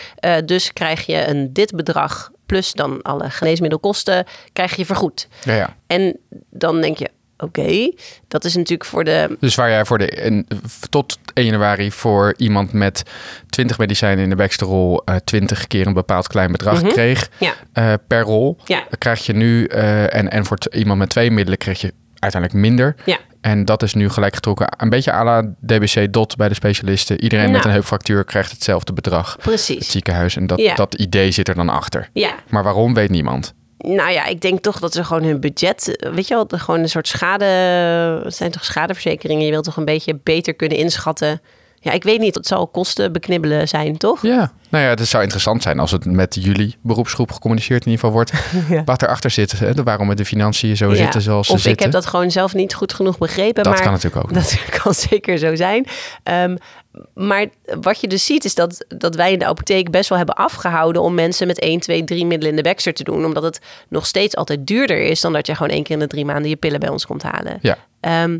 dus krijg je een dit bedrag plus dan alle geneesmiddelkosten, krijg je vergoed. Ja, ja. En dan denk je, oké, dat is natuurlijk voor de... Dus waar jij voor de, in, tot 1 januari voor iemand met 20 medicijnen in de Baxterrol uh, 20 keer een bepaald klein bedrag Mhm. kreeg Ja. eh, per rol, Ja. krijg je nu, eh, en, en voor iemand met twee middelen krijg je uiteindelijk minder. Ja. En dat is nu gelijk getrokken. Een beetje à la DBC-DOT bij de specialisten. Iedereen met een heupfractuur krijgt hetzelfde bedrag. Het Precies. ziekenhuis. En dat, Ja. dat idee zit er dan achter. Ja, Maar waarom weet niemand. nou ja, ik denk toch dat ze gewoon hun budget, eh, weet je wel, gewoon een soort schade, het zijn toch schadeverzekeringen. Je wilt toch een beetje beter kunnen inschatten. Ja, ik weet niet, het zal kosten beknibbelen zijn, toch? Ja, nou ja, het zou interessant zijn als het met jullie beroepsgroep gecommuniceerd in ieder geval wordt. Ja. Wat erachter zit, hè, waarom de financiën zo Ja. zitten zoals ze of zitten. ik heb dat gewoon zelf niet goed genoeg begrepen. Dat maar kan natuurlijk ook. Dat kan zeker zo zijn. Ehm, maar wat je dus ziet is dat, dat wij in de apotheek best wel hebben afgehouden om mensen met 1, 2, 3 middelen in de Baxter te doen. Omdat het nog steeds altijd duurder is dan dat je gewoon één keer in de drie maanden je pillen bij ons komt halen. Ja. Ehm,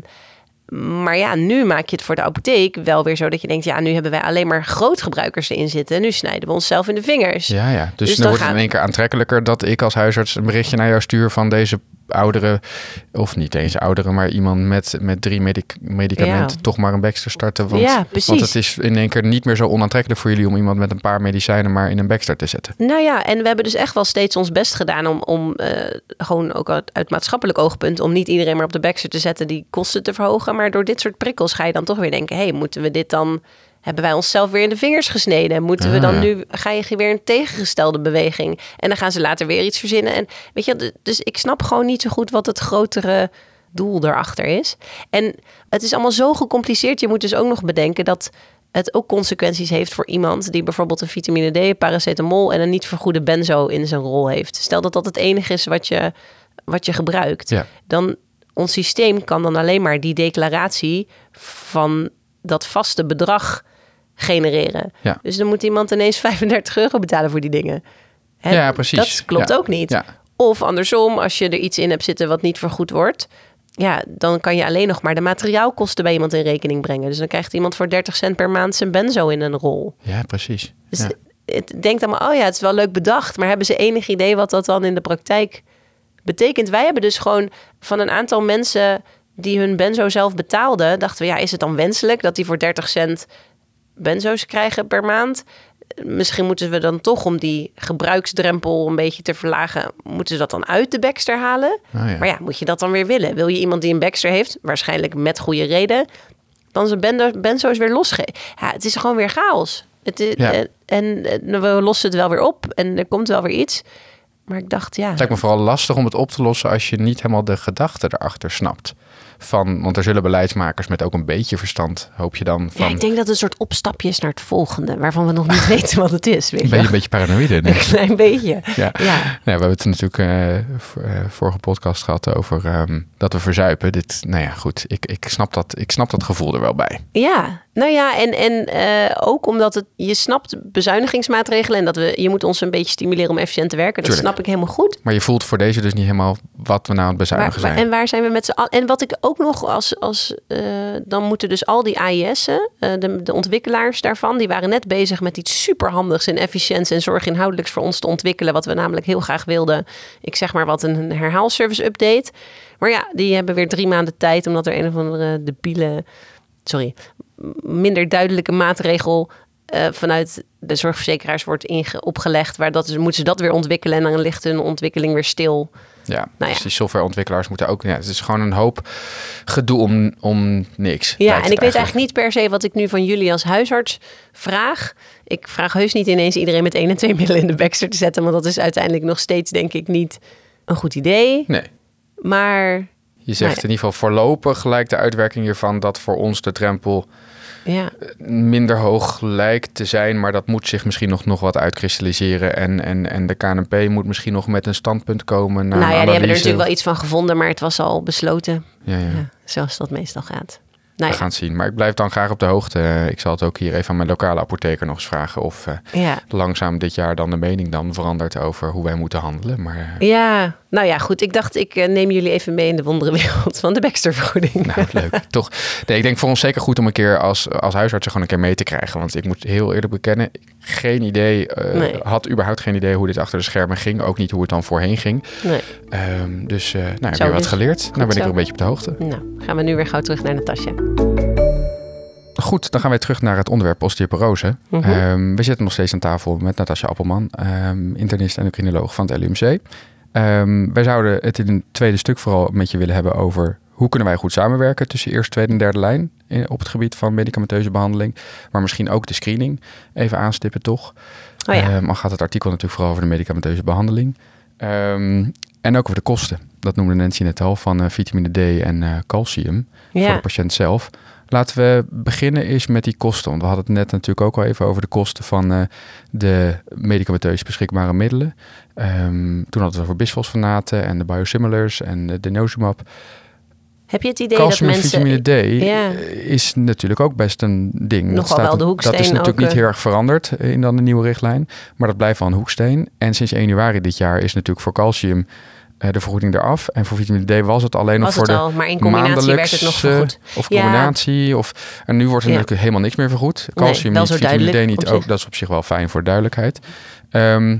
maar ja, nu maak je het voor de apotheek wel weer zo dat je denkt, ja, nu hebben wij alleen maar grootgebruikers erin zitten. Nu snijden we onszelf in de vingers. Ja, ja. Dus, Dus dan dan wordt het gaan- in één keer aantrekkelijker dat ik als huisarts een berichtje naar jou stuur van deze oudere, of niet eens oudere, maar iemand met, met drie medic- medicamenten Ja. toch maar een Baxter starten. Want, Ja, want het is in één keer niet meer zo onaantrekkelijk voor jullie om iemand met een paar medicijnen maar in een Baxter te zetten. Nou ja, en we hebben dus echt wel steeds ons best gedaan om, om eh, gewoon ook uit, uit maatschappelijk oogpunt, om niet iedereen maar op de Baxter te zetten die kosten te verhogen. Maar door dit soort prikkels ga je dan toch weer denken, hé, hey, moeten we dit dan, hebben wij onszelf weer in de vingers gesneden? Moeten we Ah, dan ja. nu, ga je weer een tegengestelde beweging? En dan gaan ze later weer iets verzinnen. En weet je, dus ik snap gewoon niet zo goed wat het grotere doel daarachter is. En het is allemaal zo gecompliceerd. Je moet dus ook nog bedenken dat het ook consequenties heeft voor iemand die bijvoorbeeld een vitamine D, paracetamol en een niet vergoede benzo in zijn rol heeft. Stel dat dat het enige is wat je, wat je gebruikt. Ja. Dan ons systeem kan dan alleen maar die declaratie van dat vaste bedrag genereren. Ja. Dus dan moet iemand ineens 35 euro betalen voor die dingen. Hè, Ja, precies. Dat klopt Ja. ook niet. Ja. Of andersom, als je er iets in hebt zitten wat niet vergoed wordt, ja, dan kan je alleen nog maar de materiaalkosten bij iemand in rekening brengen. Dus dan krijgt iemand voor 30 cent per maand zijn benzo in een rol. Ja, precies. Dus Ja. het denkt allemaal, oh ja, het is wel leuk bedacht, maar hebben ze enig idee wat dat dan in de praktijk betekent? Wij hebben dus gewoon van een aantal mensen die hun benzo zelf betaalden, dachten we, ja, is het dan wenselijk dat die voor 30 cent benzo's krijgen per maand? Misschien moeten we dan toch om die gebruiksdrempel een beetje te verlagen, moeten ze dat dan uit de Baxter halen? Oh, ja. Maar ja, moet je dat dan weer willen? Wil je iemand die een Baxter heeft, waarschijnlijk met goede reden, dan zijn benzo's weer losgeven? Ja, het is gewoon weer chaos. Het is, Ja. en, en eh, we lossen het wel weer op en er komt wel weer iets. Maar ik dacht, ja. Het lijkt me vooral lastig om het op te lossen als je niet helemaal de gedachte erachter snapt. Van, want er zullen beleidsmakers met ook een beetje verstand, hoop je dan, van Ja, ik denk dat het een soort opstapje is naar het volgende, waarvan we nog niet weten wat het is. Weet een je een beetje paranoïde. Een klein beetje. Ja. Ja. We hebben het natuurlijk eh, vorige podcast gehad over ehm, dat we verzuipen. Dit, nou ja, goed. Ik, ik, snap dat, ik snap dat gevoel er wel bij. Ja, nou ja, en, en eh, ook omdat het, je snapt bezuinigingsmaatregelen en dat we, je moet ons een beetje stimuleren om efficiënt te werken. Dat Tuurlijk. snap ik helemaal goed. Maar je voelt voor deze dus niet helemaal wat we nou aan het bezuinigen maar- zijn. en waar zijn we met z'n allen? En wat ik ook nog als, als eh, dan moeten dus al die AIS'en, eh, de, de ontwikkelaars daarvan, die waren net bezig met iets superhandigs in efficiëntie en zorginhoudelijks voor ons te ontwikkelen, wat we namelijk heel graag wilden. Ik zeg maar wat een herhaalservice update. Maar ja, die hebben weer drie maanden tijd, omdat er een of andere debiele, sorry, minder duidelijke maatregel eh, vanuit de zorgverzekeraars wordt inge- opgelegd. Waar dat is, moeten ze dat weer ontwikkelen en dan ligt hun ontwikkeling weer stil. ja, nou dus ja. die softwareontwikkelaars moeten ook... Ja, het is gewoon een hoop gedoe om, om niks. Ja, en ik weet eigenlijk niet per se wat ik nu van jullie als huisarts vraag. Ik vraag heus niet ineens iedereen met één en twee middelen in de Baxter te zetten. Want dat is uiteindelijk nog steeds, denk ik, niet een goed idee. Nee. Maar Je zegt in ieder geval voorlopig gelijk de uitwerking hiervan... dat voor ons de drempel ja, minder hoog lijkt te zijn... maar dat moet zich misschien nog, nog wat uitkristalliseren. En, en, en de KNP moet misschien nog met een standpunt komen... Na nou ja, die hebben er natuurlijk wel iets van gevonden, maar het was al besloten. Ja, ja. Ja, zoals dat meestal gaat. Nou We gaan het zien. Maar ik blijf dan graag op de hoogte. Ik zal het ook hier even aan mijn lokale apotheker nog eens vragen... of eh, ja. langzaam dit jaar dan de mening dan verandert... over hoe wij moeten handelen. Maar eh, ja, nou ja, goed. Ik dacht, ik eh, neem jullie even mee in de wonderenwereld van de Baxter-vergoeding. nou, leuk. Toch? Nee, ik denk voor ons zeker goed om een keer als, als huisarts er gewoon een keer mee te krijgen. Want ik moet heel eerlijk bekennen, geen idee... Nee. had überhaupt geen idee hoe dit achter de schermen ging. Ook niet hoe het dan voorheen ging. Nee. Ehm, dus eh nou, heb je wat dus. geleerd. Nou ben ik weer een beetje op de hoogte. Nou, gaan we nu weer gauw terug naar Natasja. Goed, dan gaan wij terug naar het onderwerp osteoporose. Mhm. Ehm, we zitten nog steeds aan tafel met Natasja Appelman, ehm, internist en endocrinoloog van het LUMC. Ehm, wij zouden het in een tweede stuk vooral met je willen hebben over hoe kunnen wij goed samenwerken tussen eerste, tweede en derde lijn in- op het gebied van medicamenteuze behandeling. Maar misschien ook de screening even aanstippen, toch? Oh ja. Al gaat het artikel natuurlijk vooral over de medicamenteuze behandeling. En ook over de kosten. Dat noemde Nancy net al, van eh, vitamine D en eh, calcium voor Ja. de patiënt zelf. Laten we beginnen eens met die kosten. Want we hadden het net natuurlijk ook al even over de kosten van eh, de medicamenteus beschikbare middelen. Ehm, toen hadden we het over bisfosfonaten en de biosimilars en de denosumab. Heb je het idee Calcium dat en mensen... vitamine D Ja. is natuurlijk ook best een ding. Nog Dat wel staat- wel de hoeksteen Dat is natuurlijk ook, niet heel erg veranderd in dan de nieuwe richtlijn. Maar dat blijft wel een hoeksteen. En sinds 1 januari dit jaar is natuurlijk voor calcium de vergoeding eraf. En voor vitamine D was het alleen nog voor de al, maar in combinatie werd het nog maandelijkse vergoed. Of Ja. combinatie. Of, en nu wordt er Ja. natuurlijk helemaal niks meer vergoed. Calcium wel niet, vitamine D niet. Ook, zich. dat is op zich wel fijn voor duidelijkheid. Ehm,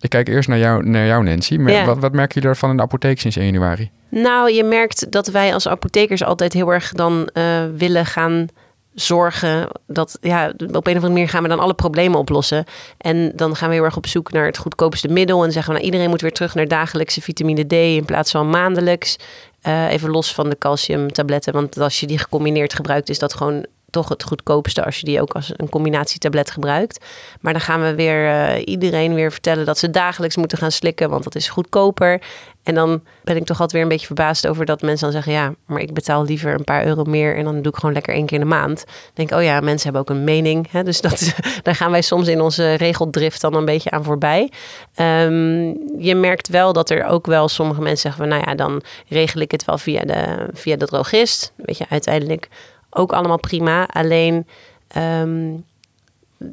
ik kijk eerst naar jou, naar jou Nancy. Maar Ja. wat, wat merken jullie ervan in de apotheek sinds 1 januari? Nou, je merkt dat wij als apothekers altijd heel erg dan eh, willen gaan zorgen dat ja, op een of andere manier gaan we dan alle problemen oplossen. En dan gaan we heel erg op zoek naar het goedkoopste middel. En zeggen we, nou, iedereen moet weer terug naar dagelijkse vitamine D in plaats van maandelijks. Eh, even los van de calciumtabletten. Want als je die gecombineerd gebruikt, is dat gewoon toch het goedkoopste als je die ook als een combinatietablet gebruikt. Maar dan gaan we weer eh, iedereen weer vertellen dat ze dagelijks moeten gaan slikken, want dat is goedkoper. En dan ben ik toch altijd weer een beetje verbaasd over dat mensen dan zeggen: ja, maar ik betaal liever een paar euro meer en dan doe ik gewoon lekker één keer in de maand. Denk oh ja, mensen hebben ook een mening. Hè? Dus dat, daar gaan wij soms in onze regeldrift dan een beetje aan voorbij. Ehm, je merkt wel dat er ook wel sommige mensen zeggen: nou ja, dan regel ik het wel via de, via de drogist. Weet je, uiteindelijk ook allemaal prima. Alleen. ehm,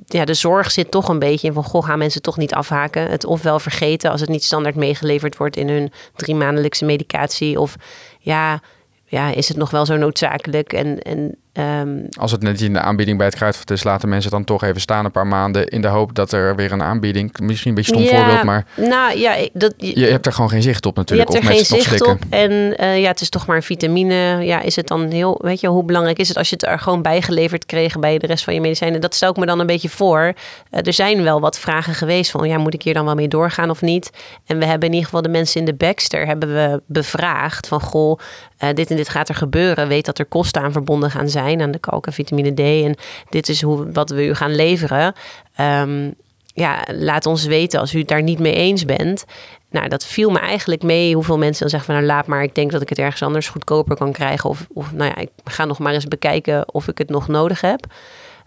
ja, de zorg zit toch een beetje in van... goh, gaan mensen toch niet afhaken? Het ofwel vergeten als het niet standaard meegeleverd wordt... in hun drie maandelijkse medicatie. Of ja, ja, is het nog wel zo noodzakelijk? En, en ehm, Als het net in de aanbieding bij het kruidvat is, laten mensen dan toch even staan een paar maanden in de hoop dat er weer een aanbieding. Misschien een beetje stom ja, voorbeeld, maar Nou ja, dat, je hebt er gewoon geen zicht op je natuurlijk. hebt er geen zicht op. En eh, ja, het is toch maar een vitamine. Ja, is het dan heel... Weet je, hoe belangrijk is het als je het er gewoon bijgeleverd kreeg... bij de rest van je medicijnen? Dat stel ik me dan een beetje voor. Eh, er zijn wel wat vragen geweest van... ja, moet ik hier dan wel mee doorgaan of niet? En we hebben in ieder geval de mensen in de Baxter... hebben we bevraagd van... goh, eh, dit en dit gaat er gebeuren. Weet dat er kosten aan verbonden gaan zijn... aan de kalk en vitamine D. En dit is hoe, wat we u gaan leveren. Ehm, ja, laat ons weten als u daar niet mee eens bent. Nou, dat viel me eigenlijk mee hoeveel mensen dan zeggen van nou laat maar, ik denk dat ik het ergens anders goedkoper kan krijgen. Of, of nou ja, ik ga nog maar eens bekijken of ik het nog nodig heb.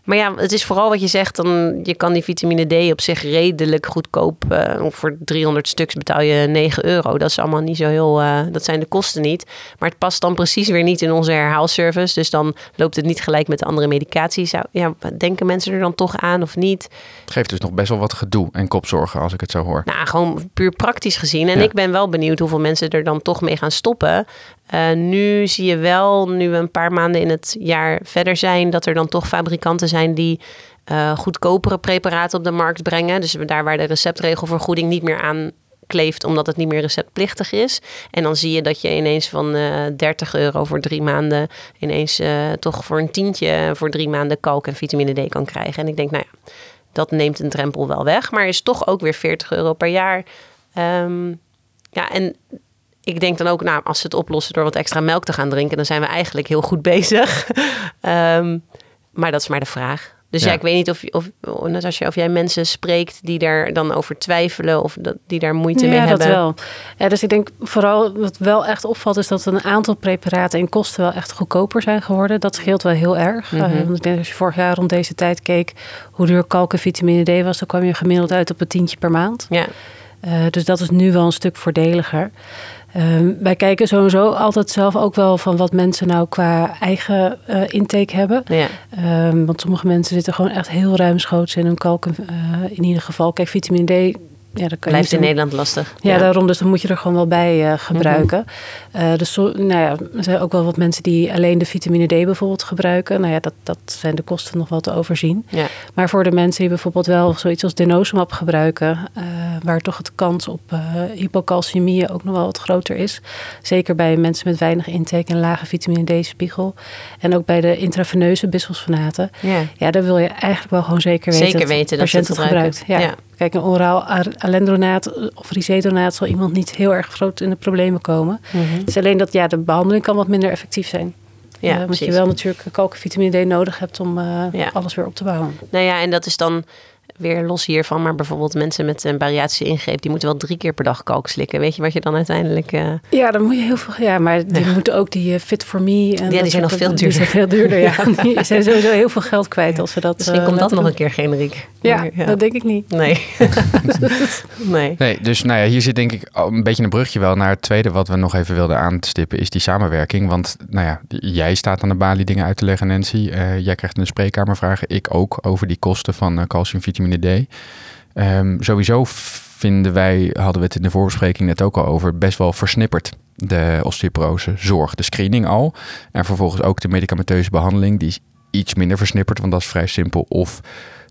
Maar ja, het is vooral wat je zegt. Dan, je kan die vitamine D op zich redelijk goedkoop. Uh, voor 300 stuks betaal je 9 euro. Dat is allemaal niet zo heel. Uh, dat zijn de kosten niet. Maar het past dan precies weer niet in onze herhaalservice. Dus dan loopt het niet gelijk met de andere medicatie. Zou, ja, denken mensen er dan toch aan of niet? Het geeft dus nog best wel wat gedoe en kopzorgen als ik het zo hoor. Nou, gewoon puur praktisch gezien. En ik ben wel benieuwd hoeveel mensen er dan toch mee gaan stoppen. Uh, nu zie je wel, nu we een paar maanden in het jaar verder zijn, dat er dan toch fabrikanten zijn die uh, goedkopere preparaten op de markt brengen. Dus daar waar de receptregelvergoeding niet meer aan kleeft, omdat het niet meer receptplichtig is. En dan zie je dat je ineens van uh, eh, 30 euro voor drie maanden, ineens toch voor een tientje voor drie maanden kalk en vitamine D kan krijgen. En ik denk, nou ja, dat neemt een drempel wel weg, maar is toch ook weer 40 euro per jaar. Um, ja, en ik denk dan ook, nou, als ze het oplossen door wat extra melk te gaan drinken, dan zijn we eigenlijk heel goed bezig. um, maar dat is maar de vraag. Dus ja, ik weet niet of, of, Natasja, of jij mensen spreekt die daar dan over twijfelen of dat, die daar moeite mee hebben. Ja, dat wel. Ja, dus ik denk vooral wat wel echt opvalt is dat een aantal preparaten in kosten wel echt goedkoper zijn geworden. Dat scheelt wel heel erg. Mm -hmm. want ik denk als je vorig jaar rond deze tijd keek hoe duur kalk en vitamine D was, dan kwam je gemiddeld uit op een tientje per maand. Ja. Uh, dus dat is nu wel een stuk voordeliger. Um, wij kijken sowieso altijd zelf ook wel van wat mensen nou qua eigen uh, intake hebben. Ja. Um, want sommige mensen zitten gewoon echt heel ruimschoots in hun kalk. Uh, in ieder geval, kijk, vitamine D ja, dat kan Blijft in Nederland lastig. Ja, daarom. Dus dan moet je er gewoon wel bij uh, gebruiken. Mm -hmm. uh, dus nou ja, er zijn ook wel wat mensen die alleen de vitamine D bijvoorbeeld gebruiken. Nou ja, dat, dat zijn de kosten nog wel te overzien. Ja. Maar voor de mensen die bijvoorbeeld wel zoiets als denosumab gebruiken... Uh, waar toch het kans op hypocalcemie ook nog wel wat groter is. Zeker bij mensen met weinig intake en lage vitamine D-spiegel. En ook bij de intraveneuze bisfosfonaten. Ja. ja, daar wil je eigenlijk wel gewoon zeker weten, zeker weten dat, dat het gebruikt. Ja. ja. Kijk, een oraal alendronaat of risedonaat zal iemand niet heel erg groot in de problemen komen. Mm -hmm. Het is alleen dat ja, de behandeling kan wat minder effectief zijn. Ja, uh, omdat je wel natuurlijk kalk vitamine D nodig hebt om uh, ja. alles weer op te bouwen. Nou ja, en dat is dan weer los hiervan, maar bijvoorbeeld mensen met een bariatische ingreep, die moeten wel drie keer per dag kalk slikken. Weet je wat je dan uiteindelijk. Uh... Ja, dan moet je heel veel. Ja, maar die ja. moeten ook die uh, Fit for Me. En ja, die zijn nog veel duurder. Die zijn veel duurder, ja. die zijn sowieso heel veel geld kwijt als ze dat. Misschien uh, komt dat nog een keer generiek. Ja, ja, dat denk ik niet. Nee. nee. Nee, dus nou ja, hier zit denk ik een beetje een brugje wel naar het tweede wat we nog even wilden aanstippen, is die samenwerking. Want nou ja, jij staat aan de balie dingen uit te leggen, Nancy. jij krijgt een spreekkamervragen, ik ook, over die kosten van calcium, vitamine D. Um, sowieso vinden wij, hadden we het in de voorbespreking net ook al over, best wel versnipperd. De osteoporose zorg, de screening al. En vervolgens ook de medicamenteuze behandeling, die is iets minder versnipperd, want dat is vrij simpel. Of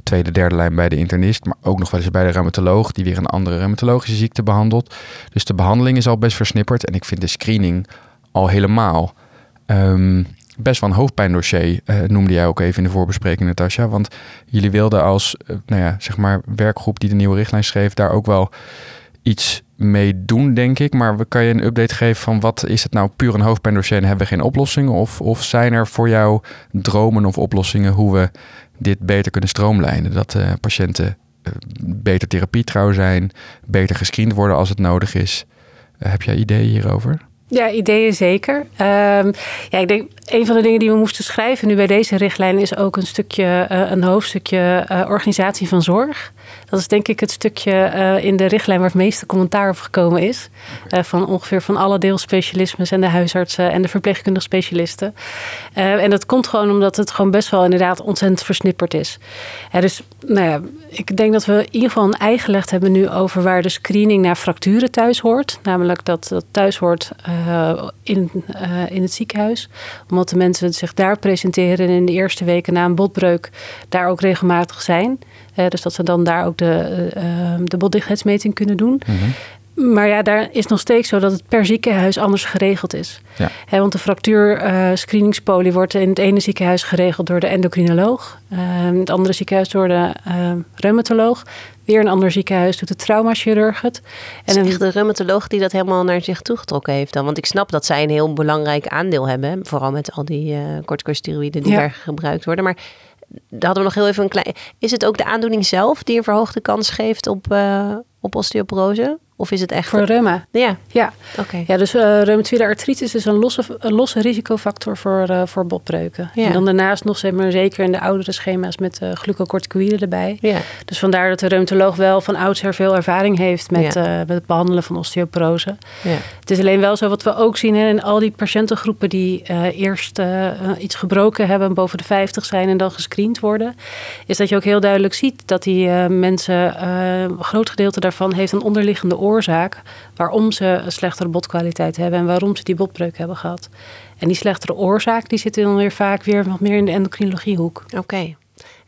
tweede, derde lijn bij de internist, maar ook nog wel eens bij de rheumatoloog, die weer een andere rheumatologische ziekte behandelt. Dus de behandeling is al best versnipperd en ik vind de screening al helemaal. Um, best wel een hoofdpijndossier, uh, noemde jij ook even in de voorbespreking, Natasja. Want jullie wilden als uh, nou ja, zeg maar werkgroep die de nieuwe richtlijn schreef, daar ook wel iets mee doen, denk ik. Maar kan je een update geven van wat is het nou puur een hoofdpijndossier en hebben we geen oplossingen? Of, of zijn er voor jou dromen of oplossingen hoe we dit beter kunnen stroomlijnen? Dat uh, patiënten beter therapie trouw zijn, beter gescreend worden als het nodig is. heb jij ideeën hierover? Ja, ideeën zeker. Um, ja, ik denk een van de dingen die we moesten schrijven nu bij deze richtlijn is ook een stukje, uh, een hoofdstukje uh, organisatie van zorg. Dat is denk ik het stukje uh, in de richtlijn waar het meeste commentaar op gekomen is. van ongeveer van alle deelspecialismes en de huisartsen en de verpleegkundige specialisten. en dat komt gewoon omdat het gewoon best wel inderdaad ontzettend versnipperd is. dus nou ja, ik denk dat we in ieder geval een ei gelegd hebben nu over waar de screening naar fracturen thuis hoort. Namelijk dat dat thuis hoort in, in het ziekenhuis. Omdat de mensen zich daar presenteren en in de eerste weken na een botbreuk daar ook regelmatig zijn. Uh, dus dat ze dan daar ook de, uh, de botdichtheidsmeting kunnen doen. Mm -hmm. Maar ja, daar is nog steeds zo dat het per ziekenhuis anders geregeld is. Ja. He, want de fractuur uh, screeningspolie wordt in het ene ziekenhuis geregeld door de endocrinoloog. Uh, in het andere ziekenhuis door de uh, reumatoloog. Weer een ander ziekenhuis doet de traumachirurg het. En echt de reumatoloog die dat helemaal naar zich toegetrokken heeft dan? Want ik snap dat zij een heel belangrijk aandeel hebben. Vooral met al die uh, corticosteroïden die ja. daar gebruikt worden. Maar daar hadden we nog heel even een klein... Is het ook de aandoening zelf die een verhoogde kans geeft op, uh, op osteoporose? Of is het echt... Voor reuma? Ja. Ja, oké. ja dus uh, reumatoïde artritis is een losse, een losse risicofactor voor, uh, voor botbreuken. Ja. En dan daarnaast nog zeg maar, zeker in de oudere schema's met uh, glucocorticoïden erbij. Ja. Dus vandaar dat de reumatoloog wel van oudsher veel ervaring heeft met, ja. met het behandelen van osteoporose. Ja. Het is alleen wel zo wat we ook zien hè, in al die patiëntengroepen die eerst iets gebroken hebben, boven de 50 zijn en dan gescreend worden. Is dat je ook heel duidelijk ziet dat die mensen, een groot gedeelte daarvan heeft een onderliggende oorzaak oorzaak waarom ze een slechtere botkwaliteit hebben en waarom ze die botbreuk hebben gehad. En die slechtere oorzaak die zit dan weer vaak weer wat meer in de endocrinologiehoek. Oké.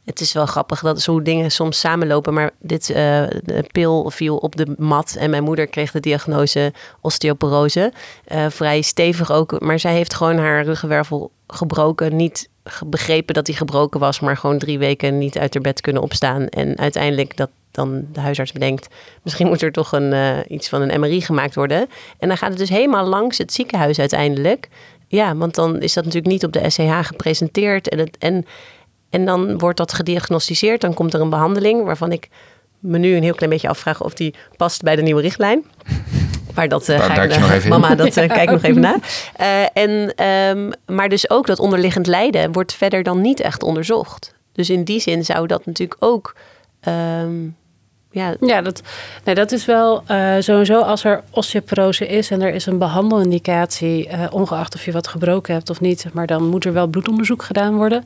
Het is wel grappig dat zo dingen soms samenlopen. Maar dit de pil viel op de mat. En mijn moeder kreeg de diagnose osteoporose. Uh, vrij stevig ook. Maar zij heeft gewoon haar ruggenwervel gebroken. Niet begrepen dat hij gebroken was. Maar gewoon drie weken niet uit haar bed kunnen opstaan. En uiteindelijk dat dan de huisarts bedenkt, misschien moet er toch een, uh, iets van een MRI gemaakt worden. En dan gaat het dus helemaal langs het ziekenhuis uiteindelijk. Ja, want dan is dat natuurlijk niet op de SCH gepresenteerd. En, het, en, en dan wordt dat gediagnosticeerd. Dan komt er een behandeling waarvan ik me nu een heel klein beetje afvraag of die past bij de nieuwe richtlijn. Maar dat uh, ga ik, uh, mama, dat uh, kijk nog even na. en, um, maar dus ook dat onderliggend lijden wordt verder dan niet echt onderzocht. Dus in die zin zou dat natuurlijk ook um, ja, ja dat, nee, dat is wel uh, sowieso als er osteoporose is en er is een behandelindicatie, uh, ongeacht of je wat gebroken hebt of niet, maar dan moet er wel bloedonderzoek gedaan worden.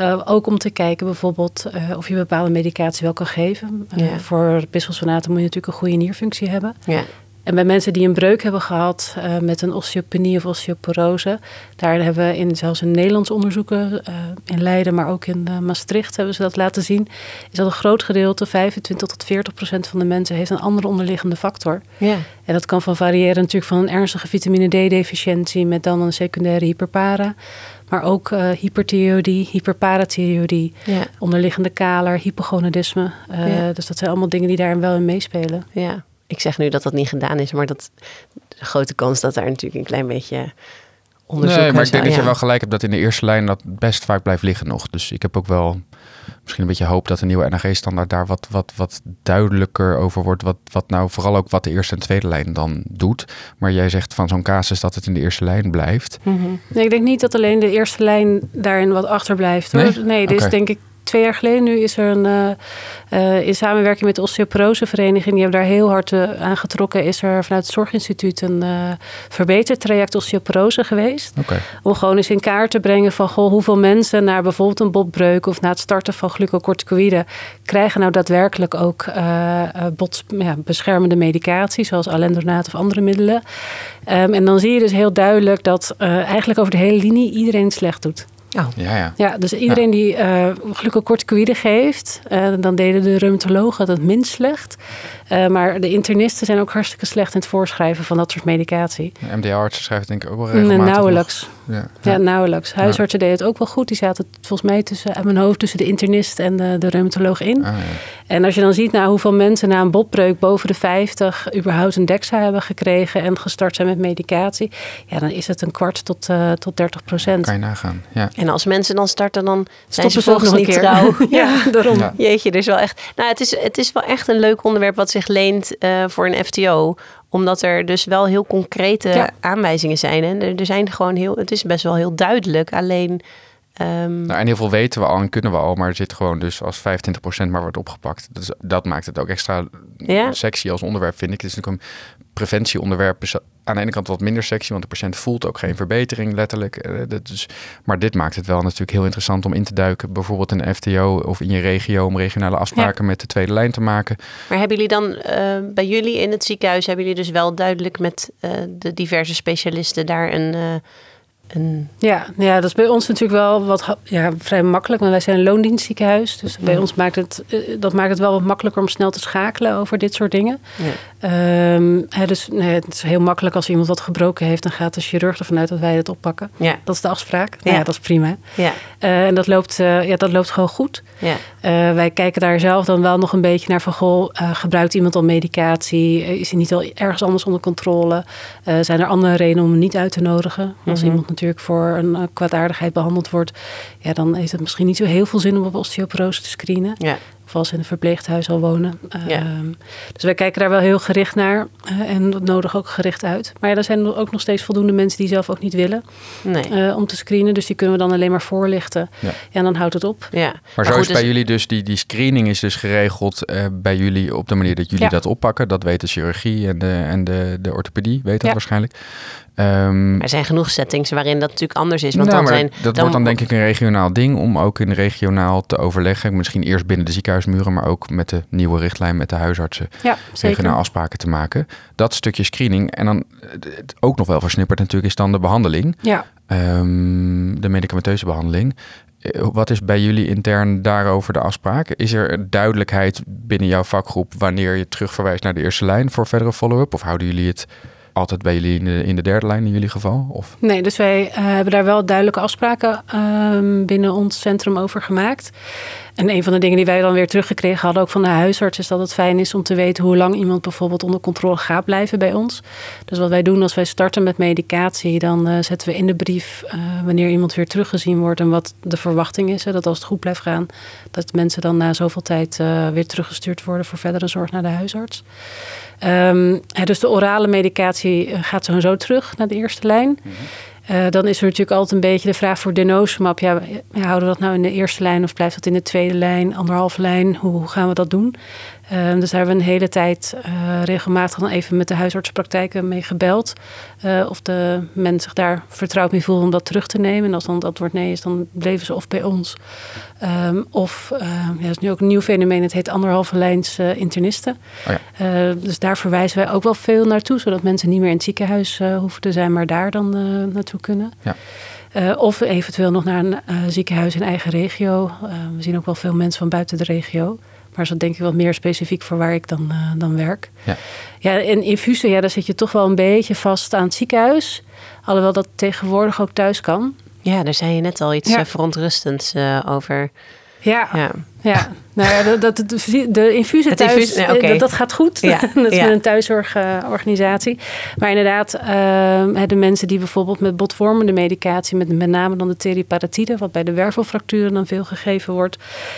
Uh, ook om te kijken bijvoorbeeld of je bepaalde medicatie wel kan geven. Ja. Voor bisphosphonaten moet je natuurlijk een goede nierfunctie hebben. Ja. En bij mensen die een breuk hebben gehad uh, met een osteopenie of osteoporose, daar hebben we in zelfs in Nederlands onderzoeken, uh, in Leiden, maar ook in uh, Maastricht hebben ze dat laten zien, is dat een groot gedeelte, 25 tot 40 procent van de mensen, heeft een andere onderliggende factor. Ja. En dat kan van variëren natuurlijk van een ernstige vitamine D-deficiëntie met dan een secundaire hyperpara. Maar ook uh, hyperthyreoïdie, hyperparathyreoïdie, ja. onderliggende kaler, hypogonadisme. Ja. Dus dat zijn allemaal dingen die daarin wel in meespelen. Ja ik zeg nu dat dat niet gedaan is, maar dat de grote kans dat daar natuurlijk een klein beetje onderzoek Nee, maar ik denk dat je wel gelijk hebt dat in de eerste lijn dat best vaak blijft liggen nog. Dus ik heb ook wel misschien een beetje hoop dat de nieuwe NAG-standaard daar wat, wat, wat duidelijker over wordt. Wat, wat nou vooral ook wat de eerste en tweede lijn dan doet. Maar jij zegt van zo'n casus dat het in de eerste lijn blijft. Mm -hmm. nee, ik denk niet dat alleen de eerste lijn daarin wat achterblijft. Hoor. Nee? nee okay. is denk ik twee jaar geleden nu is er een, uh, uh, in samenwerking met de osteoporosevereniging, die hebben daar heel hard uh, aan getrokken, is er vanuit het Zorginstituut een verbetertraject osteoporose geweest. Okay. Om gewoon eens in kaart te brengen van goh, hoeveel mensen na bijvoorbeeld een botbreuk of na het starten van glucocorticoïden krijgen nou daadwerkelijk ook bot, ja, beschermende medicatie, zoals alendronaat of andere middelen. Um, en dan zie je dus heel duidelijk dat eigenlijk over de hele linie iedereen het slecht doet. Oh. Ja, ja. ja, dus iedereen ja. die uh, glucocorticoïden geeft, uh, dan deden de reumatologen het minst slecht. Uh, maar de internisten zijn ook hartstikke slecht in het voorschrijven van dat soort medicatie. MDR-artsen schrijven denk ik ook wel regelmatig. Nee, nauwelijks. Ja. ja. nauwelijks. Huisartsen deden het ook wel goed. Die zaten volgens mij tussen, uit mijn hoofd tussen de internist en de, de reumatoloog in. Ah, en als je dan ziet nou, hoeveel mensen na een botbreuk boven de 50 überhaupt een DEXA hebben gekregen en gestart zijn met medicatie, ja, dan is het een kwart tot, uh, tot 30 procent. Kan je nagaan. Ja. En als mensen dan starten, dan zijn Stoppen ze volgens nog niet een keer. trouw. ja, daarom. Ja. Jeetje, dus wel echt. Nou, het is, het is wel echt een leuk onderwerp wat zich leent uh, voor een FTO omdat er dus wel heel concrete Ja. aanwijzingen zijn. En er, er zijn gewoon heel, het is best wel heel duidelijk. Alleen, ehm, Nou, en heel veel weten we al en kunnen we al, maar er zit gewoon dus als 25% maar wordt opgepakt. Dus dat maakt het ook extra sexy als onderwerp, vind ik. Het is natuurlijk een preventieonderwerp. Is aan de ene kant wat minder sexy, want de patiënt voelt ook geen verbetering, letterlijk. Dat is, maar dit maakt het wel natuurlijk heel interessant om in te duiken. Bijvoorbeeld in een FTO of in je regio om regionale afspraken met de tweede lijn te maken. maar hebben jullie dan eh, bij jullie in het ziekenhuis, hebben jullie dus wel duidelijk met eh, de diverse specialisten daar een. Een Ja, ja, dat is bij ons natuurlijk wel wat ja, vrij makkelijk. Want wij zijn een loondienstziekenhuis. Dus bij Ja. ons maakt het, eh, dat maakt het wel wat makkelijker om snel te schakelen over dit soort dingen. ja. Ehm, hè, dus nee, het is heel makkelijk als iemand wat gebroken heeft, dan gaat de chirurg ervan uit dat wij het oppakken. Ja. Dat is de afspraak. Nou Ja. dat is prima. Ja, Eh, en dat loopt, eh, ja, dat loopt gewoon goed. ja, wij kijken daar zelf dan wel nog een beetje naar van... Goh, gebruikt iemand al medicatie? Is hij niet al ergens anders onder controle? Zijn er andere redenen om hem niet uit te nodigen? Als Mhm. iemand natuurlijk voor een uh, kwaadaardigheid behandeld wordt, ja, dan heeft het misschien niet zo heel veel zin om op osteoporose te screenen. Ja. Of als ze in een verpleeghuis al wonen. Ja. Ehm, dus wij kijken daar wel heel gericht naar eh, en dat nodig ook gericht uit. Maar ja, er zijn ook nog steeds voldoende mensen die zelf ook niet willen Nee. eh, om te screenen. Dus die kunnen we dan alleen maar voorlichten. Ja. en dan houdt het op. ja. Maar zo goed, is dus- bij jullie dus, die, die screening is dus geregeld eh, bij jullie op de manier dat jullie Ja. dat oppakken. Dat weet de chirurgie en de, en de, de orthopedie, weet dat Ja. waarschijnlijk. Ehm, Er zijn genoeg settings waarin dat natuurlijk anders is. Want nou, dan maar zijn, dat wordt dan denk ik een regionaal ding om ook in regionaal te overleggen. Misschien eerst binnen de ziekenhuismuren, maar ook met de nieuwe richtlijn met de huisartsen Ja, zeker. regionaal afspraken te maken. Dat stukje screening. En dan ook nog wel versnipperd natuurlijk is dan de behandeling. Ja, Ehm, de medicamenteuze behandeling. Eh, Wat is bij jullie intern daarover de afspraak? Is er duidelijkheid binnen jouw vakgroep wanneer je terugverwijst naar de eerste lijn voor verdere follow-up? Of houden jullie het altijd bij jullie in de, derde lijn in jullie geval? Of? Nee, dus wij eh, hebben daar wel duidelijke afspraken ehm, binnen ons centrum over gemaakt. En een van de dingen die wij dan weer teruggekregen hadden, ook van de huisarts, is dat het fijn is om te weten hoe lang iemand bijvoorbeeld onder controle gaat blijven bij ons. Dus wat wij doen als wij starten met medicatie, dan eh, zetten we in de brief eh, wanneer iemand weer teruggezien wordt en wat de verwachting is. Hè, dat als het goed blijft gaan, dat mensen dan na zoveel tijd eh, weer teruggestuurd worden voor verdere zorg naar de huisarts. Ehm, dus de orale medicatie gaat sowieso terug naar de eerste lijn. Eh, dan is er natuurlijk altijd een beetje de vraag voor denosumab. Ja, ja, houden we dat nou in de eerste lijn of blijft dat in de tweede lijn, anderhalve lijn? Hoe gaan we dat doen? Eh, dus daar hebben we een hele tijd eh, regelmatig dan even met de huisartsenpraktijken mee gebeld. eh, of de mensen zich daar vertrouwd mee voelen om dat terug te nemen. En als dan het antwoord nee is, dan bleven ze of bij ons. Ehm, of, eh, ja, dat is nu ook een nieuw fenomeen, het heet anderhalve lijns internisten. Oh ja. Dus daar verwijzen wij ook wel veel naartoe, zodat mensen niet meer in het ziekenhuis hoeven te zijn, maar daar dan naartoe kunnen. Ja. Of eventueel nog naar een ziekenhuis in eigen regio. We zien ook wel veel mensen van buiten de regio. Maar is dat denk ik wat meer specifiek voor waar ik dan, eh, dan werk. Ja. Ja, en infusen, ja, daar zit je toch wel een beetje vast aan het ziekenhuis. Alhoewel dat tegenwoordig ook thuis kan. Ja, daar zei je net al iets Ja. eh, verontrustends eh, over. Ja, Ja. Ja, nou ja, dat, dat, de, Het thuis, infuus- nee, oké. dat, dat gaat goed. Ja, dat is ja. een thuiszorgorganisatie. maar inderdaad, ehm, de mensen die bijvoorbeeld met botvormende medicatie, met, met name dan de teriparatide, wat bij de wervelfracturen dan veel gegeven wordt.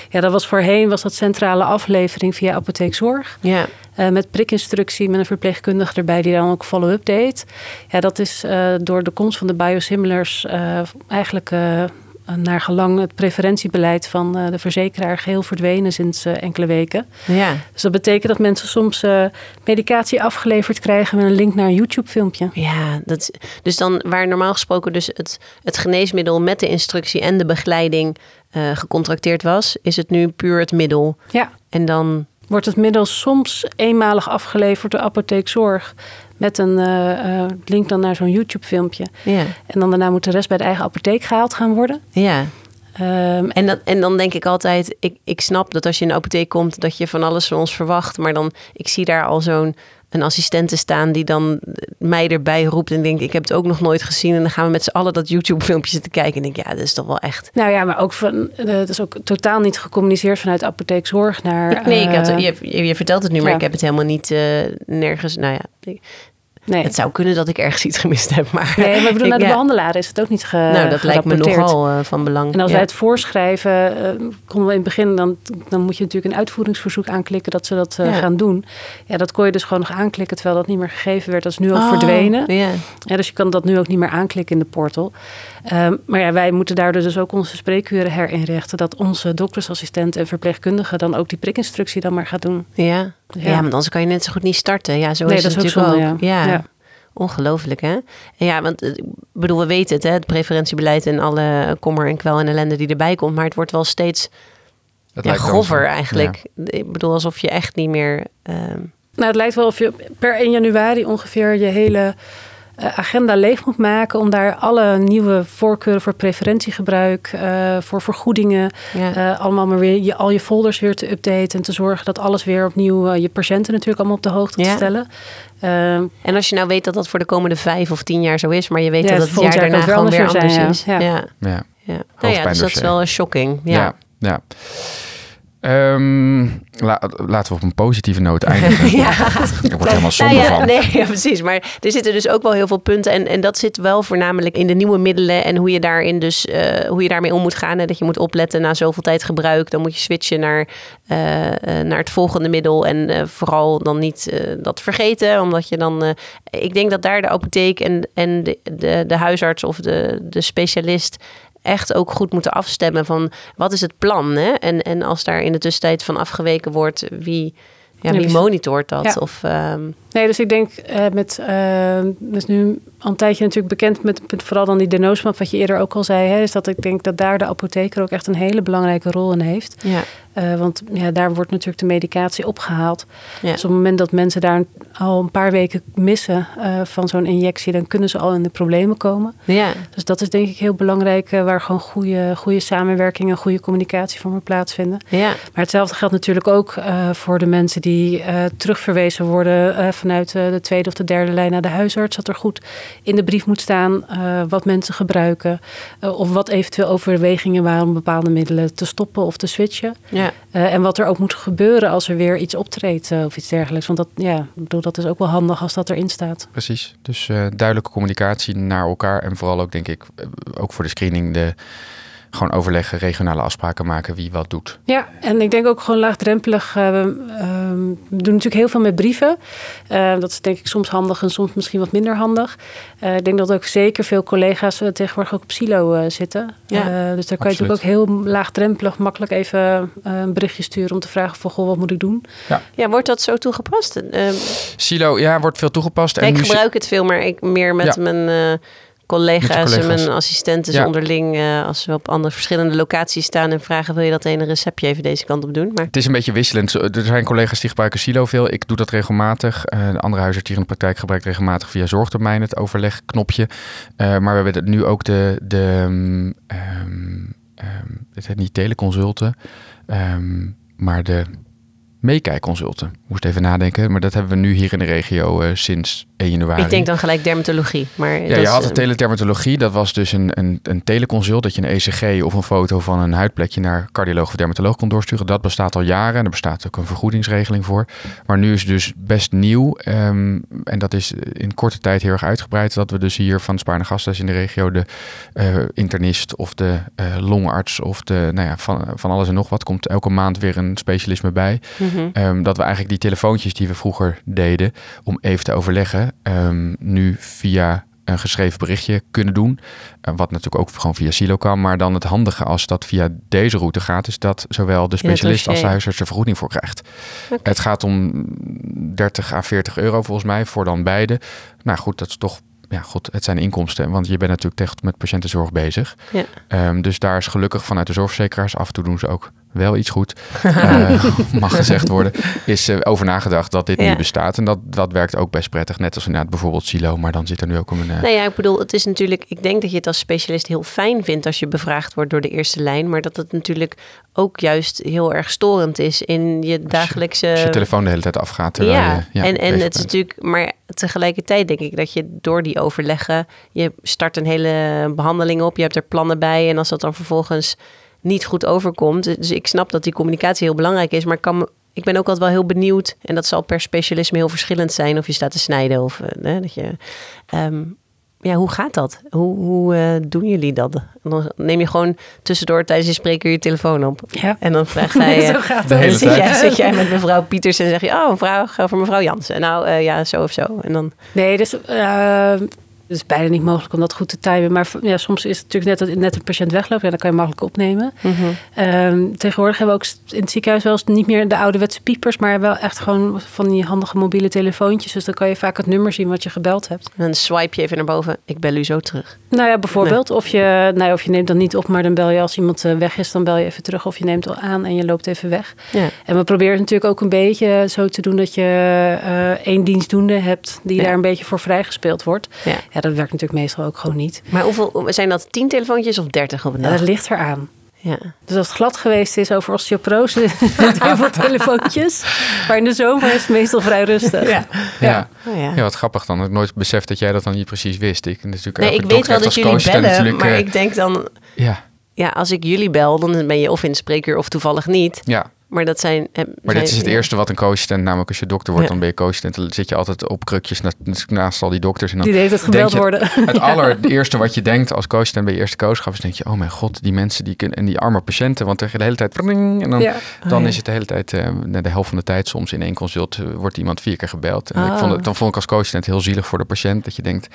Ja, dat was voorheen was dat centrale aflevering via apotheekzorg. Ja, Eh, met prikinstructie, met een verpleegkundige erbij die dan ook follow-up deed. Ja, dat is eh, door de komst van de biosimilars eh, eigenlijk naar gelang het preferentiebeleid van eh, de verzekeraar geheel verdwenen sinds eh, enkele weken. ja. Dus dat betekent dat mensen soms eh, medicatie afgeleverd krijgen met een link naar een YouTube-filmpje. Ja, dat, dus dan waar normaal gesproken dus het, het geneesmiddel met de instructie en de begeleiding eh, gecontracteerd was, is het nu puur het middel. Ja, En dan, wordt het middel soms eenmalig afgeleverd door apotheekzorg met een eh, eh, link dan naar zo'n YouTube-filmpje. ja, En dan daarna moet de rest bij de eigen apotheek gehaald gaan worden. ja. Ehm, En, dat, en dan denk ik altijd, ik, ik snap dat als je in de apotheek komt, dat je van alles van ons verwacht. Maar dan, ik zie daar al zo'n een assistente staan die dan mij erbij roept en denkt, ik heb het ook nog nooit gezien. En dan gaan we met z'n allen dat YouTube-filmpje zitten kijken. En denk, ja, dat is toch wel echt... Nou ja, maar ook van, eh, het is ook totaal niet gecommuniceerd vanuit apotheekzorg naar. Nee, ik had, je, je, vertelt het nu, maar ja. ik heb het helemaal niet nergens... Nou ja, ik- nee. het zou kunnen dat ik ergens iets gemist heb, maar... nee, maar bedoel, naar de ja. behandelaar is het ook niet ge, Nou, dat lijkt me nogal eh, van belang. En als Ja. wij het voorschrijven, eh, konden we in het begin, dan, dan moet je natuurlijk een uitvoeringsverzoek aanklikken dat ze dat eh, Ja. gaan doen. Ja, dat kon je dus gewoon nog aanklikken terwijl dat niet meer gegeven werd. Dat is nu ook Oh, verdwenen. Ja. Ja, dus je kan dat nu ook niet meer aanklikken in de portal. Ehm, maar ja, wij moeten daardoor dus ook onze spreekuren herinrichten. Dat onze doktersassistent en verpleegkundige dan ook die prikinstructie dan maar gaat doen. Ja. Ja. Ja. maar anders kan je net zo goed niet starten. Ja, zo Nee, is dat het is ook natuurlijk ook. zonde, ja. Ja. Ja. Ongelooflijk, hè? En Ja, want eh, ik bedoel, we weten het, hè? Het preferentiebeleid en alle kommer en kwel en ellende die erbij komt. Maar het wordt wel steeds Het ja, grover eigenlijk. Ik bedoel, alsof je echt niet meer... ehm, Nou, het lijkt wel of je per 1 januari ongeveer je hele agenda leeg moet maken om daar alle nieuwe voorkeuren voor preferentiegebruik, eh, voor vergoedingen, ja. eh, allemaal maar weer je, al je folders weer te updaten en te zorgen dat alles weer opnieuw eh, je patiënten natuurlijk allemaal op de hoogte te stellen. Ehm, En als je nou weet dat dat voor de komende vijf of tien jaar zo is, maar je weet Ja, dat het het jaar volgend jaar daarna gewoon weer anders zijn, is. ja. Ja. Ja. Ja. Nou ja, dus dat is wel een shocking. Ja. Ja, la- laten we op een positieve noot eindigen. Ja. Ik word helemaal somber Nou ja, van. Nee, ja, precies. Maar er zitten dus ook wel heel veel punten. En, en dat zit wel voornamelijk in de nieuwe middelen. En hoe je daarin dus eh, hoe je daarmee om moet gaan. Hè. Dat je moet opletten na zoveel tijd gebruik. Dan moet je switchen naar, eh, eh, naar het volgende middel. En vooral dan niet dat vergeten. Omdat je dan. ik denk dat daar de apotheek en, en de, de, de huisarts of de, de specialist echt ook goed moeten afstemmen van wat is het plan. Hè? En, en als daar in de tussentijd van afgeweken wordt, wie, ja, wie wie- monitort dat? Ja. Of, ehm, Nee, dus ik denk eh, met, dus nu al een tijdje natuurlijk bekend met, met vooral dan die denosmap, wat je eerder ook al zei, hè, is dat ik denk dat daar de apotheker ook echt een hele belangrijke rol in heeft. ja. Eh, want ja, daar wordt natuurlijk de medicatie opgehaald. Ja. Dus op het moment dat mensen daar al een paar weken missen eh, van zo'n injectie, dan kunnen ze al in de problemen komen. ja. Dus dat is denk ik heel belangrijk, waar gewoon goede, goede samenwerking en goede communicatie voor moet plaatsvinden. Ja, Maar hetzelfde geldt natuurlijk ook voor de mensen die eh, terugverwezen worden eh, vanuit eh, de tweede of de derde lijn naar de huisarts. Dat er goed in de brief moet staan eh, wat mensen gebruiken. of wat eventueel overwegingen waren om bepaalde middelen te stoppen of te switchen. ja. Eh, en wat er ook moet gebeuren als er weer iets optreedt of iets dergelijks. Want dat, ja, ik bedoel, dat is ook wel handig als dat erin staat. Precies. Dus eh, duidelijke communicatie naar elkaar. En vooral ook, denk ik, ook voor de screening, de, gewoon overleggen, regionale afspraken maken wie wat doet. Ja, en ik denk ook gewoon laagdrempelig. eh, we, ehm, we doen natuurlijk heel veel met brieven. Eh, dat is denk ik soms handig en soms misschien wat minder handig. Eh, ik denk dat ook zeker veel collega's tegenwoordig ook op silo eh, zitten. Ja, Eh, dus daar kan je natuurlijk ook heel laagdrempelig makkelijk even een berichtje sturen om te vragen van goh, wat moet ik doen? ja, wordt dat zo toegepast? Ehm, Silo, ja, wordt veel toegepast. En ik gebruik het veel, maar ik meer met Ja. mijn collega's, en mijn assistenten Ja. onderling. eh, als we op andere verschillende locaties staan en vragen: wil je dat ene receptje even deze kant op doen? Maar Het is een beetje wisselend. Er zijn collega's die gebruiken Silo veel. Ik doe dat regelmatig. Eh, de andere huisarts hier in de praktijk gebruikt regelmatig via zorgtermijn het overlegknopje. Eh, maar we hebben nu ook de, de ehm, het heet niet teleconsulten, maar de meekijkconsulten. Moest even nadenken, maar dat hebben we nu hier in de regio eh, sinds 1 januari. ik denk dan gelijk dermatologie. Maar Ja, dat je had de eh, teledermatologie. Dat was dus een, een, een teleconsult. Dat je een ECG of een foto van een huidplekje naar cardioloog of dermatoloog kon doorsturen. Dat bestaat al jaren. En er bestaat ook een vergoedingsregeling voor. Maar nu is het dus best nieuw. ehm, en dat is in korte tijd heel erg uitgebreid. Dat we dus hier van Spaarne Gasthuis in de regio de eh, internist of de longarts of de, nou ja, van, van alles en nog wat. Komt elke maand weer een specialisme bij. Mhm. Ehm, dat we eigenlijk die telefoontjes die we vroeger deden om even te overleggen, ehm, nu via een geschreven berichtje kunnen doen. Eh, wat natuurlijk ook gewoon via Silo kan. Maar dan het handige als dat via deze route gaat, is dat zowel de specialist als de huisarts er vergoeding voor krijgt. Het gaat om 30 à 40 euro volgens mij voor dan beide. Nou goed, dat is toch. Ja, goed, het zijn inkomsten, want je bent natuurlijk echt met patiëntenzorg bezig. Ja. Ehm, dus daar is gelukkig vanuit de zorgverzekeraars, af en toe doen ze ook wel iets goed, eh, mag gezegd worden, is eh, over nagedacht dat dit Ja. nu bestaat. En dat, dat werkt ook best prettig, net als inderdaad bijvoorbeeld Silo, maar dan zit er nu ook een... eh, Nou ja, ik bedoel, het is natuurlijk. Ik denk dat je het als specialist heel fijn vindt als je bevraagd wordt door de eerste lijn. Maar dat het natuurlijk ook juist heel erg storend is in je dagelijkse. als je telefoon de hele tijd afgaat. Ja, je, ja en, en het is natuurlijk, maar tegelijkertijd denk ik dat je door die overleggen, je start een hele behandeling op, je hebt er plannen bij en als dat dan vervolgens niet goed overkomt, dus ik snap dat die communicatie heel belangrijk is, maar ik kan ik ben ook altijd wel heel benieuwd, en dat zal per specialisme heel verschillend zijn, of je staat te snijden of eh, hè, dat je. ehm, ja, hoe gaat dat? Hoe, hoe eh, doen jullie dat? En dan neem je gewoon tussendoor tijdens je spreker je telefoon op. Ja. En dan vraagt hij. eh, Zo gaat de het. hele dan zit tijd. jij, zit jij met mevrouw Pieters en zeg je, oh, een vraag voor mevrouw Jansen. Nou eh, ja, zo of zo. En dan, Nee, dus, eh, het is bijna niet mogelijk om dat goed te timen. Maar ja, soms is het natuurlijk net dat net een patiënt wegloopt. Ja, dan kan je makkelijk opnemen. Ehm, tegenwoordig hebben we ook in het ziekenhuis wel eens niet meer de ouderwetse piepers. Maar wel echt gewoon van die handige mobiele telefoontjes. Dus dan kan je vaak het nummer zien wat je gebeld hebt. dan swipe je even naar boven. Ik bel u zo terug. Nou ja, bijvoorbeeld. Of, je, nou ja, of je neemt dan niet op, maar dan bel je als iemand eh, weg is. Dan bel je even terug. Of je neemt al aan en je loopt even weg. Ja. En we proberen het natuurlijk ook een beetje zo te doen dat je eh, één dienstdoende hebt die Ja. daar een beetje voor vrijgespeeld wordt. Ja. Ja, dat werkt natuurlijk meestal ook gewoon niet. Maar hoeveel zijn dat? 10 telefoontjes of 30 op een Ja, dag? dat ligt eraan. Ja. Dus als het glad geweest is over osteoporose, heel veel telefoontjes. Maar in de zomer is het meestal vrij rustig. Ja. Oh, ja. Ja, wat grappig dan. Ik nooit beseft dat jij dat dan niet precies wist. Ik, natuurlijk Nee, ik weet wel dat jullie bellen, maar eh, ik denk dan, Ja, ja, als ik jullie bel, dan ben je of in de spreekuur of toevallig niet. ja. Maar dat zijn. eh, Maar dit is het eerste wat een co-assistent, namelijk als je dokter wordt, Ja. dan ben je co-assistent. Dan zit je altijd op krukjes naast, naast al die dokters. En dan Die deed het gebeld je- worden. Het allereerste wat je denkt als co-assistent bij je eerste co-schap is denk je, oh mijn god, die mensen die kunnen, en die arme patiënten, want tegen de hele tijd, pring, en dan, Ja. dan Oh, ja. is het de hele tijd, eh, de helft van de tijd soms in één consult, eh, wordt iemand vier keer gebeld. En ik Oh. vond het, dan vond ik als co-assistent heel zielig voor de patiënt, dat je denkt,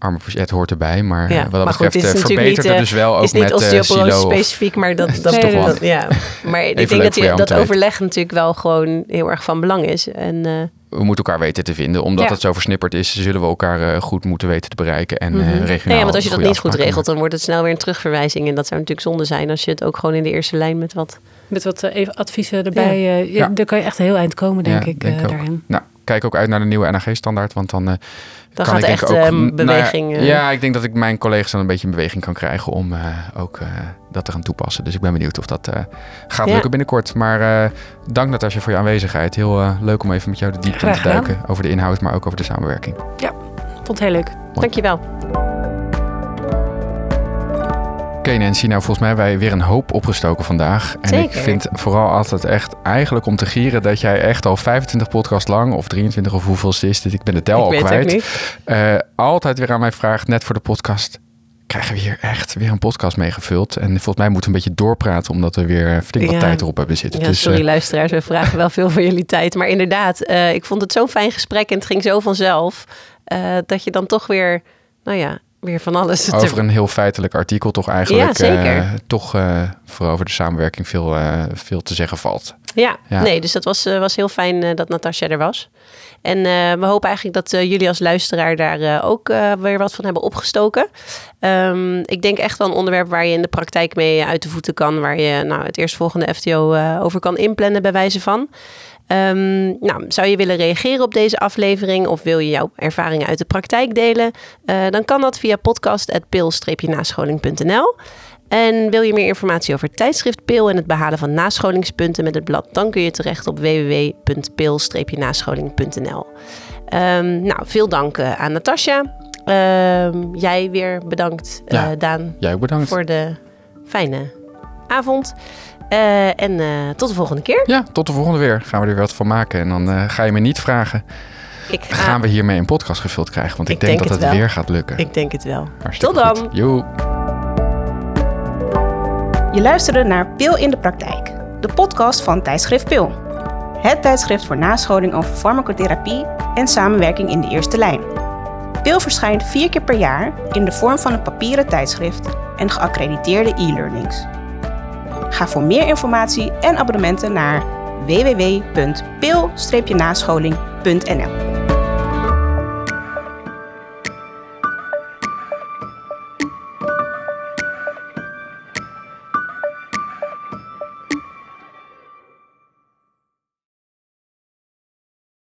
arme patiënt, het hoort erbij. Maar Ja, eh, wat dat maar goed, betreft eh, verbetert niet, het eh, dus wel ook is niet met eh, osteoporose silo. of- specifiek, maar dat, dat, is toch dat- ja. Maar ik leuk denk dat, voor jou je, om dat overleg natuurlijk wel gewoon heel erg van belang is. En eh, we moeten elkaar weten te vinden. Omdat Ja. het zo versnipperd is, zullen we elkaar eh, goed moeten weten te bereiken. En eh mhm. regionaal. ja, want als je dat niet goed regelt, dan wordt het snel weer een terugverwijzing. En dat zou natuurlijk zonde zijn als je het ook gewoon in de eerste lijn met wat. Met wat eh, even adviezen erbij. eh, ja, Ja. Dan kan je echt een heel eind komen, denk Ja, ik, denk eh, ik ook. daarin. Nou, kijk ook uit naar de nieuwe NAG-standaard. Want dan, eh, Dan kan gaat ik echt denk ook, eh, nou ja, beweging. eh, ja, ik denk dat ik mijn collega's dan een beetje in beweging kan krijgen om eh, ook eh, dat te gaan toepassen. Dus ik ben benieuwd of dat eh, gaat Ja. lukken binnenkort. Maar eh, dank Natasja voor je aanwezigheid. Heel leuk om even met jou de diepte in te duiken. Over de inhoud, maar ook over de samenwerking. Vond het heel leuk. Dankjewel. Oké Nancy, nou volgens mij hebben wij weer een hoop opgestoken vandaag. En ik vind vooral altijd echt eigenlijk om te gieren dat jij echt al 25 podcast lang of 23 of hoeveel het is, dit, ik ben de tel ik al kwijt. eh, altijd weer aan mij vraagt, net voor de podcast, krijgen we hier echt weer een podcast mee gevuld. En volgens mij moeten we een beetje doorpraten, omdat we weer flink wat Ja. tijd erop hebben zitten. Ja, dus, sorry eh, luisteraars, we vragen wel veel van jullie tijd. Maar inderdaad, eh, ik vond het zo'n fijn gesprek en het ging zo vanzelf. dat je dan toch weer, nou ja, weer van alles... over een heel feitelijk artikel toch eigenlijk Ja, zeker. eh, toch eh, vooral over de samenwerking veel, eh, veel te zeggen valt. Ja, Ja. nee, dus dat was, was heel fijn dat Natasja er was. En we hopen eigenlijk dat jullie als luisteraar daar ook weer wat van hebben opgestoken. Ehm, ik denk echt wel een onderwerp waar je in de praktijk mee uit de voeten kan. Waar je nou, het eerstvolgende FTO over kan inplannen bij wijze van. Ehm, nou, zou je willen reageren op deze aflevering of wil je jouw ervaringen uit de praktijk delen? Eh, dan kan dat via podcast.pil-nascholing.nl. En wil je meer informatie over het tijdschrift Pil en het behalen van nascholingspunten met het blad, dan kun je terecht op www.pil-nascholing.nl. Ehm, nou, veel dank eh, aan Natasja. Ehm, jij weer bedankt, eh, Ja. Daan, Jij ook bedankt. voor de fijne avond. Eh, en eh, tot de volgende keer. Ja, tot de volgende weer. Gaan we er weer wat van maken. En dan eh, ga je me niet vragen, Ik ga, gaan we hiermee een podcast gevuld krijgen? Want ik, Ik denk, denk dat het weer gaat lukken. Ik denk het wel. Hartstikke Tot dan. Joe. Je luisterde naar Pil in de Praktijk, de podcast van tijdschrift Pil. Het tijdschrift voor nascholing over farmacotherapie en samenwerking in de eerste lijn. Pil verschijnt vier keer per jaar in de vorm van een papieren tijdschrift en geaccrediteerde e-learnings. Ga voor meer informatie en abonnementen naar www.pil-nascholing.nl